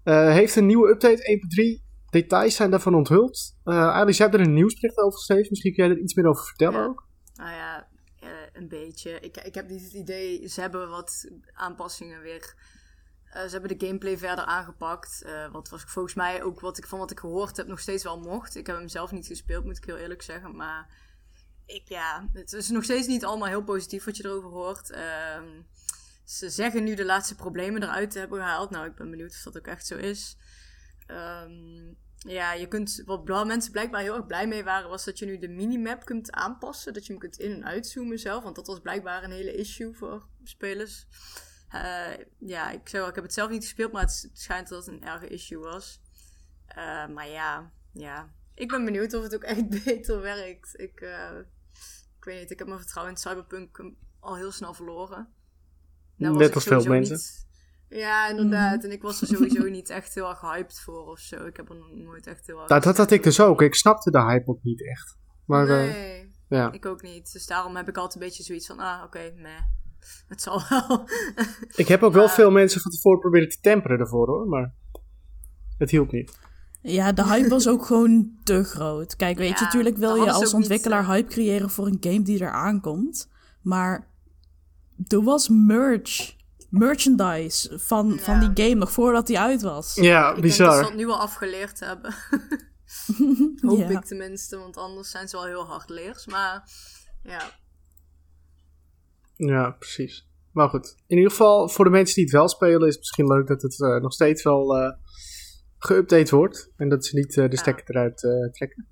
Eh, heeft een nieuwe update 1.3. Details zijn daarvan onthuld. Eh Alice, jij hebt er een nieuwsbericht over geschreven. Misschien kun jij er iets meer over vertellen Ja. ook. Nou ja, eh, een beetje. Ik, ik heb niet het idee, ze hebben wat aanpassingen weer. ze hebben de gameplay verder aangepakt. wat was volgens mij ook wat ik van wat ik gehoord heb nog steeds wel mocht. Ik heb hem zelf niet gespeeld, moet ik heel eerlijk zeggen. Maar ik, ja, het is nog steeds niet allemaal heel positief wat je erover hoort. Ehm, ze zeggen nu de laatste problemen eruit te hebben gehaald. Nou, ik ben benieuwd of dat ook echt zo is. Ehm, ja, je kunt, wat mensen blijkbaar heel erg blij mee waren, was dat je nu de minimap kunt aanpassen. Dat je hem kunt in- en uitzoomen zelf. Want dat was blijkbaar een hele issue voor spelers. Eh, ja, ik, wel, ik heb het zelf niet gespeeld, maar het, schijnt dat het een erge issue was. Eh, maar ja, ja, ik ben benieuwd of het ook echt beter werkt. Ik, eh, ik weet niet, ik heb mijn vertrouwen in Cyberpunk al heel snel verloren. Nou was Net als veel mensen. niet- ja, inderdaad. En ik was er sowieso niet echt heel erg hyped voor of zo. Ik heb er nog nooit echt heel erg... Nou, dat had ik dus ook. Ik snapte de hype ook niet echt. Maar eh, nee, ja. ik ook niet. Dus daarom heb ik altijd een beetje zoiets van, ah, oké, meh. het zal wel. Ik heb ook wel veel mensen van tevoren proberen te temperen ervoor hoor, maar het hielp niet. Ja, de hype was ook gewoon te groot. Kijk, weet je, natuurlijk wil je als niet, ontwikkelaar eh. hype creëren voor een game die eraan komt. Maar er was merch, merchandise van, van die game nog voordat die uit was. Ja, Ik denk dat ze bizar. dat nu al afgeleerd hebben. Hoop Ja. ik tenminste, want anders zijn ze wel heel hardleers. Maar ja, Ja, precies. Maar goed, in ieder geval voor de mensen die het wel spelen is het misschien leuk dat het eh, nog steeds wel eh geüpdate wordt. En dat ze niet eh, de Ja. stekker eruit eh, trekken.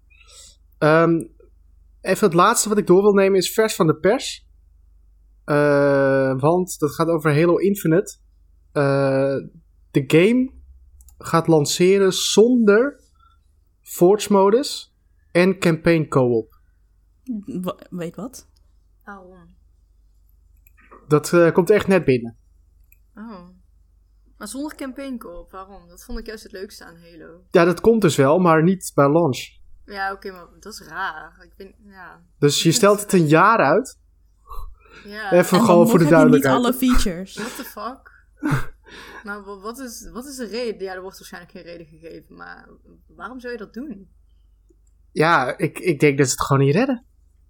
Ehm, even het laatste wat ik door wil nemen is vers van de pers. Eh, want dat gaat over Halo Infinite. Eh, de game gaat lanceren zonder Forge modus en campaign co-op. Weet wat? waarom? Dat eh, komt echt net binnen. Oh. Maar zonder campaign co waarom? Dat vond ik juist het leukste aan Halo. Ja, dat komt dus wel, maar niet bij launch. Ja, oké, maar dat is raar. Ik ben, ja. Dus je stelt het een jaar uit. Ja, Even En dan gewoon voor de heb je niet duidelijkheid. alle features. what the fuck? nou, wa- wat is, wat is de reden? Ja, er wordt waarschijnlijk geen reden gegeven, maar waarom zou je dat doen? Ja, ik, ik denk dat ze het gewoon niet redden.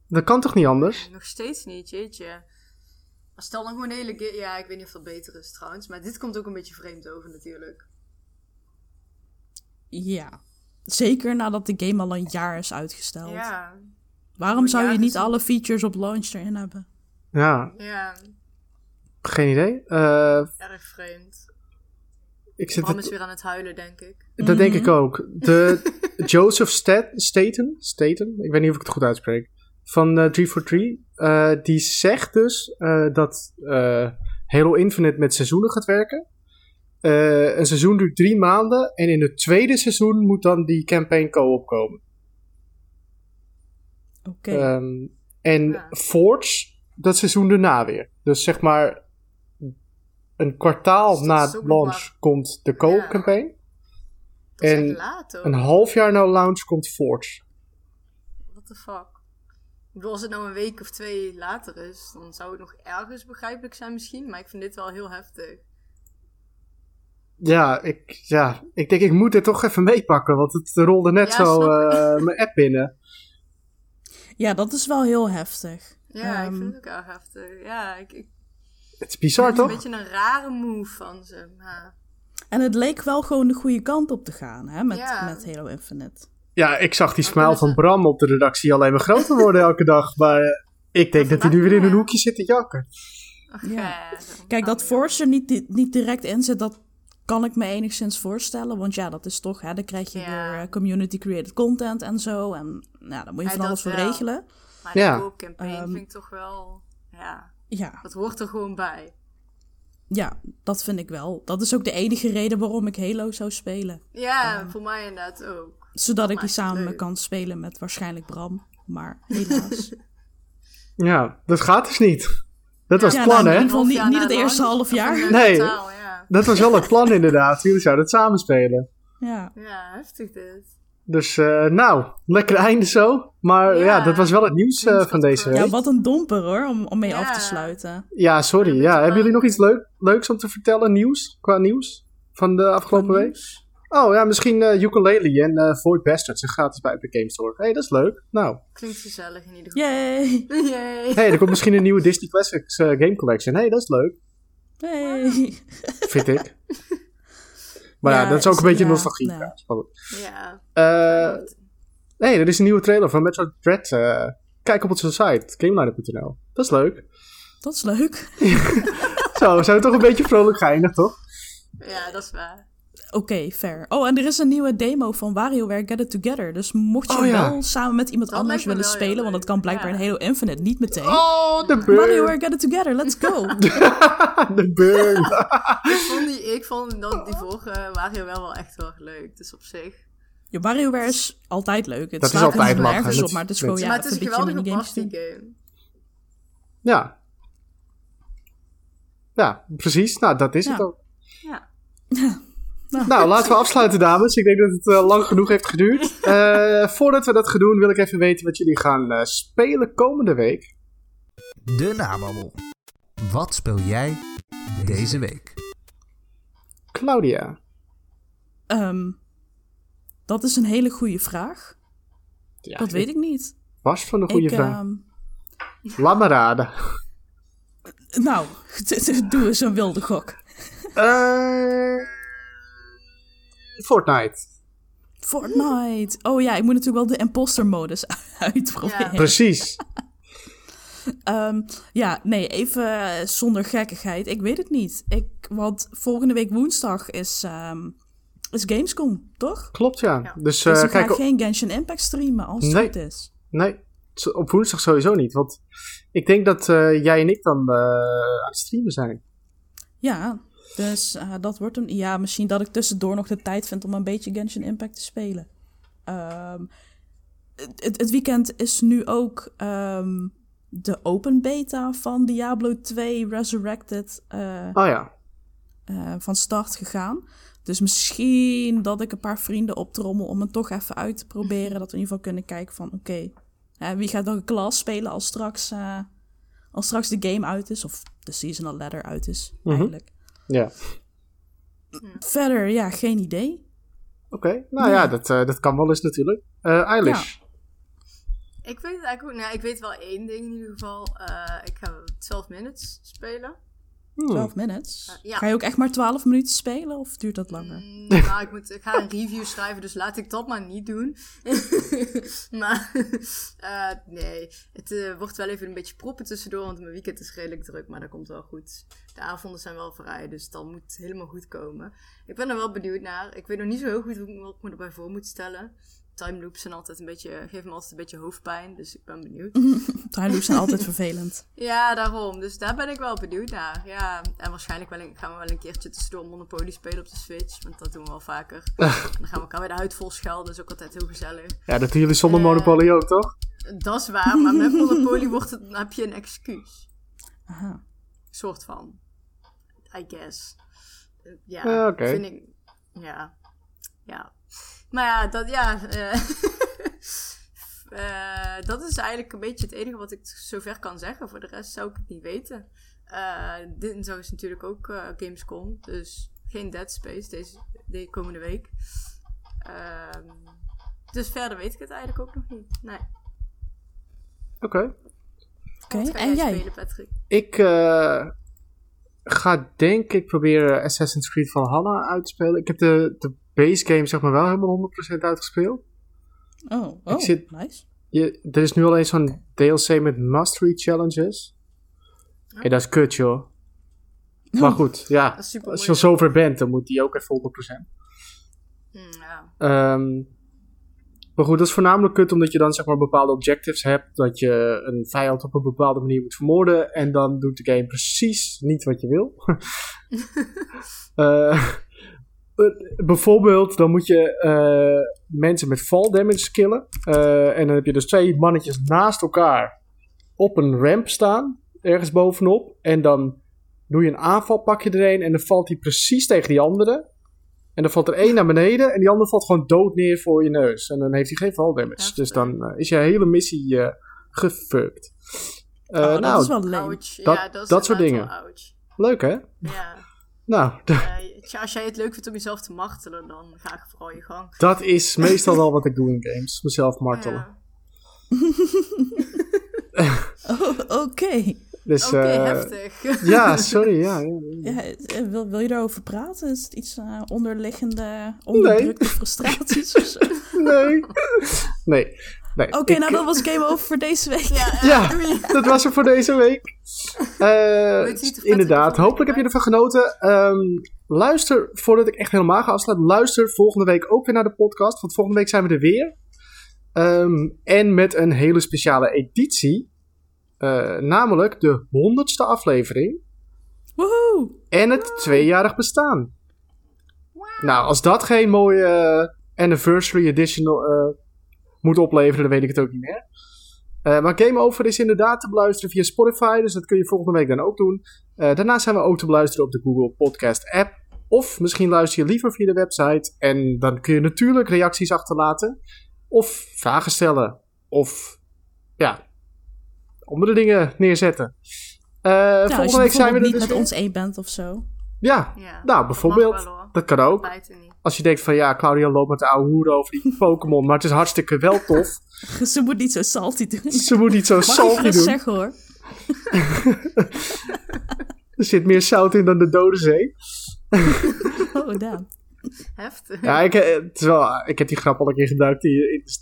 Dat kan toch niet anders? Nog steeds niet, jeetje. Maar stel dan gewoon een hele game... Ja, ik weet niet of dat beter is trouwens, maar dit komt ook een beetje vreemd over natuurlijk. Ja. Zeker nadat de game al een jaar is uitgesteld. Ja, Waarom zou je niet alle features op launch erin hebben? Ja, ja, geen idee. Eh, erg vreemd. ik zit Bram is weer aan het huilen, denk ik. dat denk ik ook. De Joseph Stat, Staten, Staten, ik weet niet of ik het goed uitspreek, van eh 343, eh, die zegt dus eh, dat eh, Halo Infinite met seizoenen gaat werken. Eh, een seizoen duurt drie maanden en in het tweede seizoen moet dan die campaign co-op komen. Oké. Ehm, en Ja. Forge, dat seizoen daarna weer. Dus zeg maar, een kwartaal Dus na launch komt de co-op Ja. campaign. Dat is En laat. Een half jaar na launch komt Forge. What the fuck? Ik bedoel, als het nou een week of twee later is, dan zou het nog ergens begrijpelijk zijn misschien. Maar ik vind dit wel heel heftig. Ja, ik, ja, ik denk ik moet dit toch even meepakken, want het rolde net Ja, zo eh, mijn app binnen. Ja, dat is wel heel heftig. Ja, ik Ehm, vind het ook erg heftig. Ja, ik, ik Het is bizar het toch? een beetje een rare move van ze. Maar En het leek wel gewoon de goede kant op te gaan, hè, met, Ja. met Halo Infinite. Ja, ik zag die smile van Bram op de redactie alleen maar groter worden elke dag. Maar eh, ik denk dat hij nu weer in een hoekje zit te jakken. ach, Ja. Kijk, dat Force er niet, niet direct in zit, dat kan ik me enigszins voorstellen. Want ja, dat is toch, hè, dan krijg je Ja. weer eh, community-created content en zo. En nou, daar moet je van alles voor wel. regelen. Maar Ja. de campaign Ehm, vind ik toch wel... Ja, Ja, dat hoort er gewoon bij. ja, dat vind ik wel. Dat is ook de enige reden waarom ik Halo zou spelen. Ja, voor mij inderdaad ook. Zodat ik die samen leuk. kan spelen met waarschijnlijk Bram. Maar helaas. Ja, dat gaat dus niet. Dat was Ja, het plan, nou, in hè? ieder geval niet- niet na het eerste half jaar. Nee. ja. Dat was wel het plan inderdaad. Jullie zouden het samen spelen. ja. ja, heftig dit. Dus eh, nou, lekker einde zo. Maar ja, Ja. dat was wel het nieuws eh, van deze week. ja, wat een domper hoor, om, om mee Ja. af te sluiten. Ja, sorry. Ja, hebben jullie nog iets leuk, leuks om te vertellen? Nieuws? Qua nieuws? Van de afgelopen Qua week? nieuws. Oh ja, misschien eh Ukulele en eh Void Bastards gratis bij Epic Games Store. Hé, hey, dat is leuk. Nou, Klinkt gezellig in ieder geval. Yay! Yay. hey, er komt misschien een nieuwe Disney Classics Game Collection. Hé, hey, dat is leuk. Hey! Vind ik. Maar ja, Ja, dat is ook is- een beetje ja, nostalgie. ja. Eh, nee, er is een nieuwe trailer van Metroid Dread. eh, kijk op onze site, gameliner.nl. Dat is leuk. Dat is leuk. Zo, zijn we toch een beetje vrolijk geëindigd, toch? ja, dat is waar. Oké, fair. Oh, en er is een nieuwe demo van WarioWare Get It Together. Dus mocht je Oh, ja. wel samen met iemand Dat anders willen wel spelen, want dat kan blijkbaar Ja. in Halo Infinite niet meteen. Oh, de burn. WarioWare Get It Together, let's go! de burn. Ik vond, die, ik vond dat die vorige Wario wel wel echt heel erg leuk. Dus op zich. Ja, WarioWare is altijd leuk. Het Dat is altijd lachen. op, maar het is gewoon, ja, maar het is een geweldige party game. Ja. Ja, precies. Nou, dat is Ja. het ook. Ja. Nou, laten we afsluiten, dames. Ik denk dat het eh, lang genoeg heeft geduurd. Eh, voordat we dat gaan doen, wil ik even weten wat jullie gaan eh, spelen komende week. De nababbel. Wat speel jij deze week? Claudia. Ehm, dat is een hele goede vraag. Ja, dat weet ik niet. Was van een goede ik, vraag. ehm, Laat me raden. nou, doe eens een wilde gok. Eh, Fortnite. Fortnite. Oh ja, ik moet natuurlijk wel de imposter modus uitproberen. Ja. Precies. Ehm, ja, nee, even eh, zonder gekkigheid. Ik weet het niet. Ik, want volgende week woensdag is, ehm, is Gamescom, toch? Klopt, ja. Ja. Dus, eh, dus ik ga kijk, geen Genshin Impact streamen als het goed is. nee, op woensdag sowieso niet. Want ik denk dat eh, jij en ik dan eh, aan het streamen zijn. Ja, dus eh, dat wordt een... Ja, misschien dat ik tussendoor nog de tijd vind om een beetje Genshin Impact te spelen. Ehm, het, het weekend is nu ook ehm, de open beta van Diablo 2 Resurrected eh, Oh ja. eh, van start gegaan. Dus misschien dat ik een paar vrienden optrommel om het toch even uit te proberen. Dat we in ieder geval kunnen kijken van oké, wie gaat welke klas spelen als straks, als straks de game uit is. Of de seasonal ladder uit is Mhm. eigenlijk. Ja. Verder, ja, geen idee. Oké. Nou ja, dat, eh, dat kan wel eens natuurlijk. Eh Eilish. Ik weet het eigenlijk ook. Nou, ik weet wel één ding in ieder geval. Eh, ik ga 12 minutes spelen. Hmm. 12 minutes. Ja. Ga je ook echt maar 12 minuten spelen of duurt dat langer? Mm, nou, ik, moet, ik ga een review schrijven, dus laat ik dat maar niet doen. maar eh, nee, het eh, wordt wel even een beetje proppen tussendoor, want mijn weekend is redelijk druk, maar dat komt wel goed. De avonden zijn wel vrij, dus dat moet helemaal goed komen. Ik ben er wel benieuwd naar. Ik weet nog niet zo heel goed hoe ik me- wat ik me erbij voor moet stellen. Time loops zijn altijd een beetje, geven me altijd een beetje hoofdpijn, dus ik ben benieuwd. Time loops zijn altijd vervelend. Ja, daarom. Dus daar ben ik wel benieuwd naar. Ja, en waarschijnlijk wel een- gaan we wel een keertje tussendoor Monopoly spelen op de Switch. Want dat doen we wel vaker. en dan gaan we elkaar weer de huid vol schelden. Dat is ook altijd heel gezellig. Ja, dat doen jullie zonder Eh. Monopoly ook, toch? Dat is waar, maar met Monopoly wordt het, dan heb je een excuus. Aha. Soort van. I guess. Eh, Ja, Ja, oké. vind ik... Ja. Ja. Maar ja, dat, ja... eh, eh, dat is eigenlijk een beetje het enige wat ik zover kan zeggen. Voor de rest zou ik het niet weten. Eh dinsdag is natuurlijk ook Gamescom. Dus geen Dead Space deze, de komende week. Ehm, dus verder weet ik het eigenlijk ook nog niet. Nee. Oké. Oké, Wat ga en jij? spelen, Patrick? Ik eh, ga denk ik proberen Assassin's Creed Valhalla uit te spelen. Ik heb de, de base game zeg maar wel helemaal 100% uitgespeeld. Oh, oh zit- nice. Je, er is nu alleen zo'n DLC met mastery challenges. En dat is kut joh. Maar goed, ja. Als je al zover bent, dan moet die ook even 100%. Hm, ja. Ehm, maar goed, dat is voornamelijk kut omdat je dan zeg maar bepaalde objectives hebt. Dat je een vijand op een bepaalde manier moet vermoorden. En dan doet de game precies niet wat je wil. Eh, bijvoorbeeld, dan moet je eh, mensen met fall damage killen. Eh, en dan heb je dus twee mannetjes naast elkaar op een ramp staan. Ergens bovenop. En dan doe je een aanval, pak je er een. En dan valt hij precies tegen die andere. En dan valt er één naar beneden en die andere valt gewoon dood neer voor je neus. En dan heeft hij geen fall damage. Dus dan eh, is je hele missie eh gefukt. Eh, Oh, dat nou, is wel leuk. Ouch. dat- ja, dat, dat soort dingen. leuk hè? Ja. Nou, Eh, als jij het leuk vindt om jezelf te martelen, dan ga ik vooral je gang. dat is meestal wel wat ik doe in games. Mezelf martelen. Ja. Oh, Oké. Dus, Oké, eh, heftig. ja, sorry. Ja, ja, ja. Ja, eh, wil, wil je daarover praten? Is het iets eh, onderliggende, onderdrukte frustraties of zo? Nee. Nee. Nee. Oké, Ik- nou dat was Game Over voor deze week. Ja, eh, Ja, dat was het voor deze week. Eh, inderdaad, er hopelijk heb je ervan genoten. Ehm, luister, voordat ik echt helemaal ga afsluiten, luister volgende week ook weer naar de podcast. Want volgende week zijn we er weer. Ehm, en met een hele speciale editie. Eh, namelijk de honderdste aflevering. Woehoe! En het tweejarig bestaan. Nou, als dat geen mooie anniversary edition eh, moet opleveren, dan weet ik het ook niet meer. Eh, maar Game Over is inderdaad te beluisteren via Spotify, dus dat kun je volgende week dan ook doen. Eh, daarnaast zijn we ook te beluisteren op de Google Podcast app. Of misschien luister je liever via de website. En dan kun je natuurlijk reacties achterlaten. Of vragen stellen. Of ja, andere dingen neerzetten. Eh, als volgende je week zijn we er bijvoorbeeld niet dus met weer. ons één bent of zo. Ja, Ja, nou bijvoorbeeld. Wel, dat kan ook. Buiten niet. Als je denkt van ja, Claudia loopt met de oude hoeren over die Pokémon, maar het is hartstikke wel tof. Ze moet niet zo salty doen. Ze moet niet zo Mag ik salty doen. zeggen hoor. Er zit meer zout in dan de Dode Zee. Oh, damn. Heftig. Ja, ik, eh, het is wel, ik heb die grap al een keer gebruikt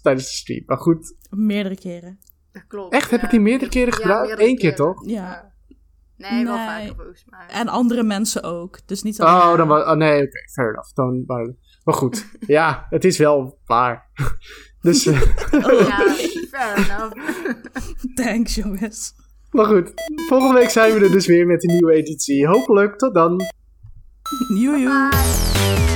tijdens de stream. Maar goed, Meerdere keren. Dat klopt. echt? Heb ik die meerdere keren Ja, gebruikt? meerdere Eén keer keren. toch? Ja. Nee, wel vaker mij. En andere mensen ook. Dus niet alleen Oh, dan was, oh nee, oké, fair enough. Dan, maar, maar goed, ja, het is wel waar. dus, eh, Ja, fair enough. Thanks, jongens. maar goed, volgende week zijn we er dus weer met een nieuwe editie. Hopelijk, tot dan. Joejoe. Bye.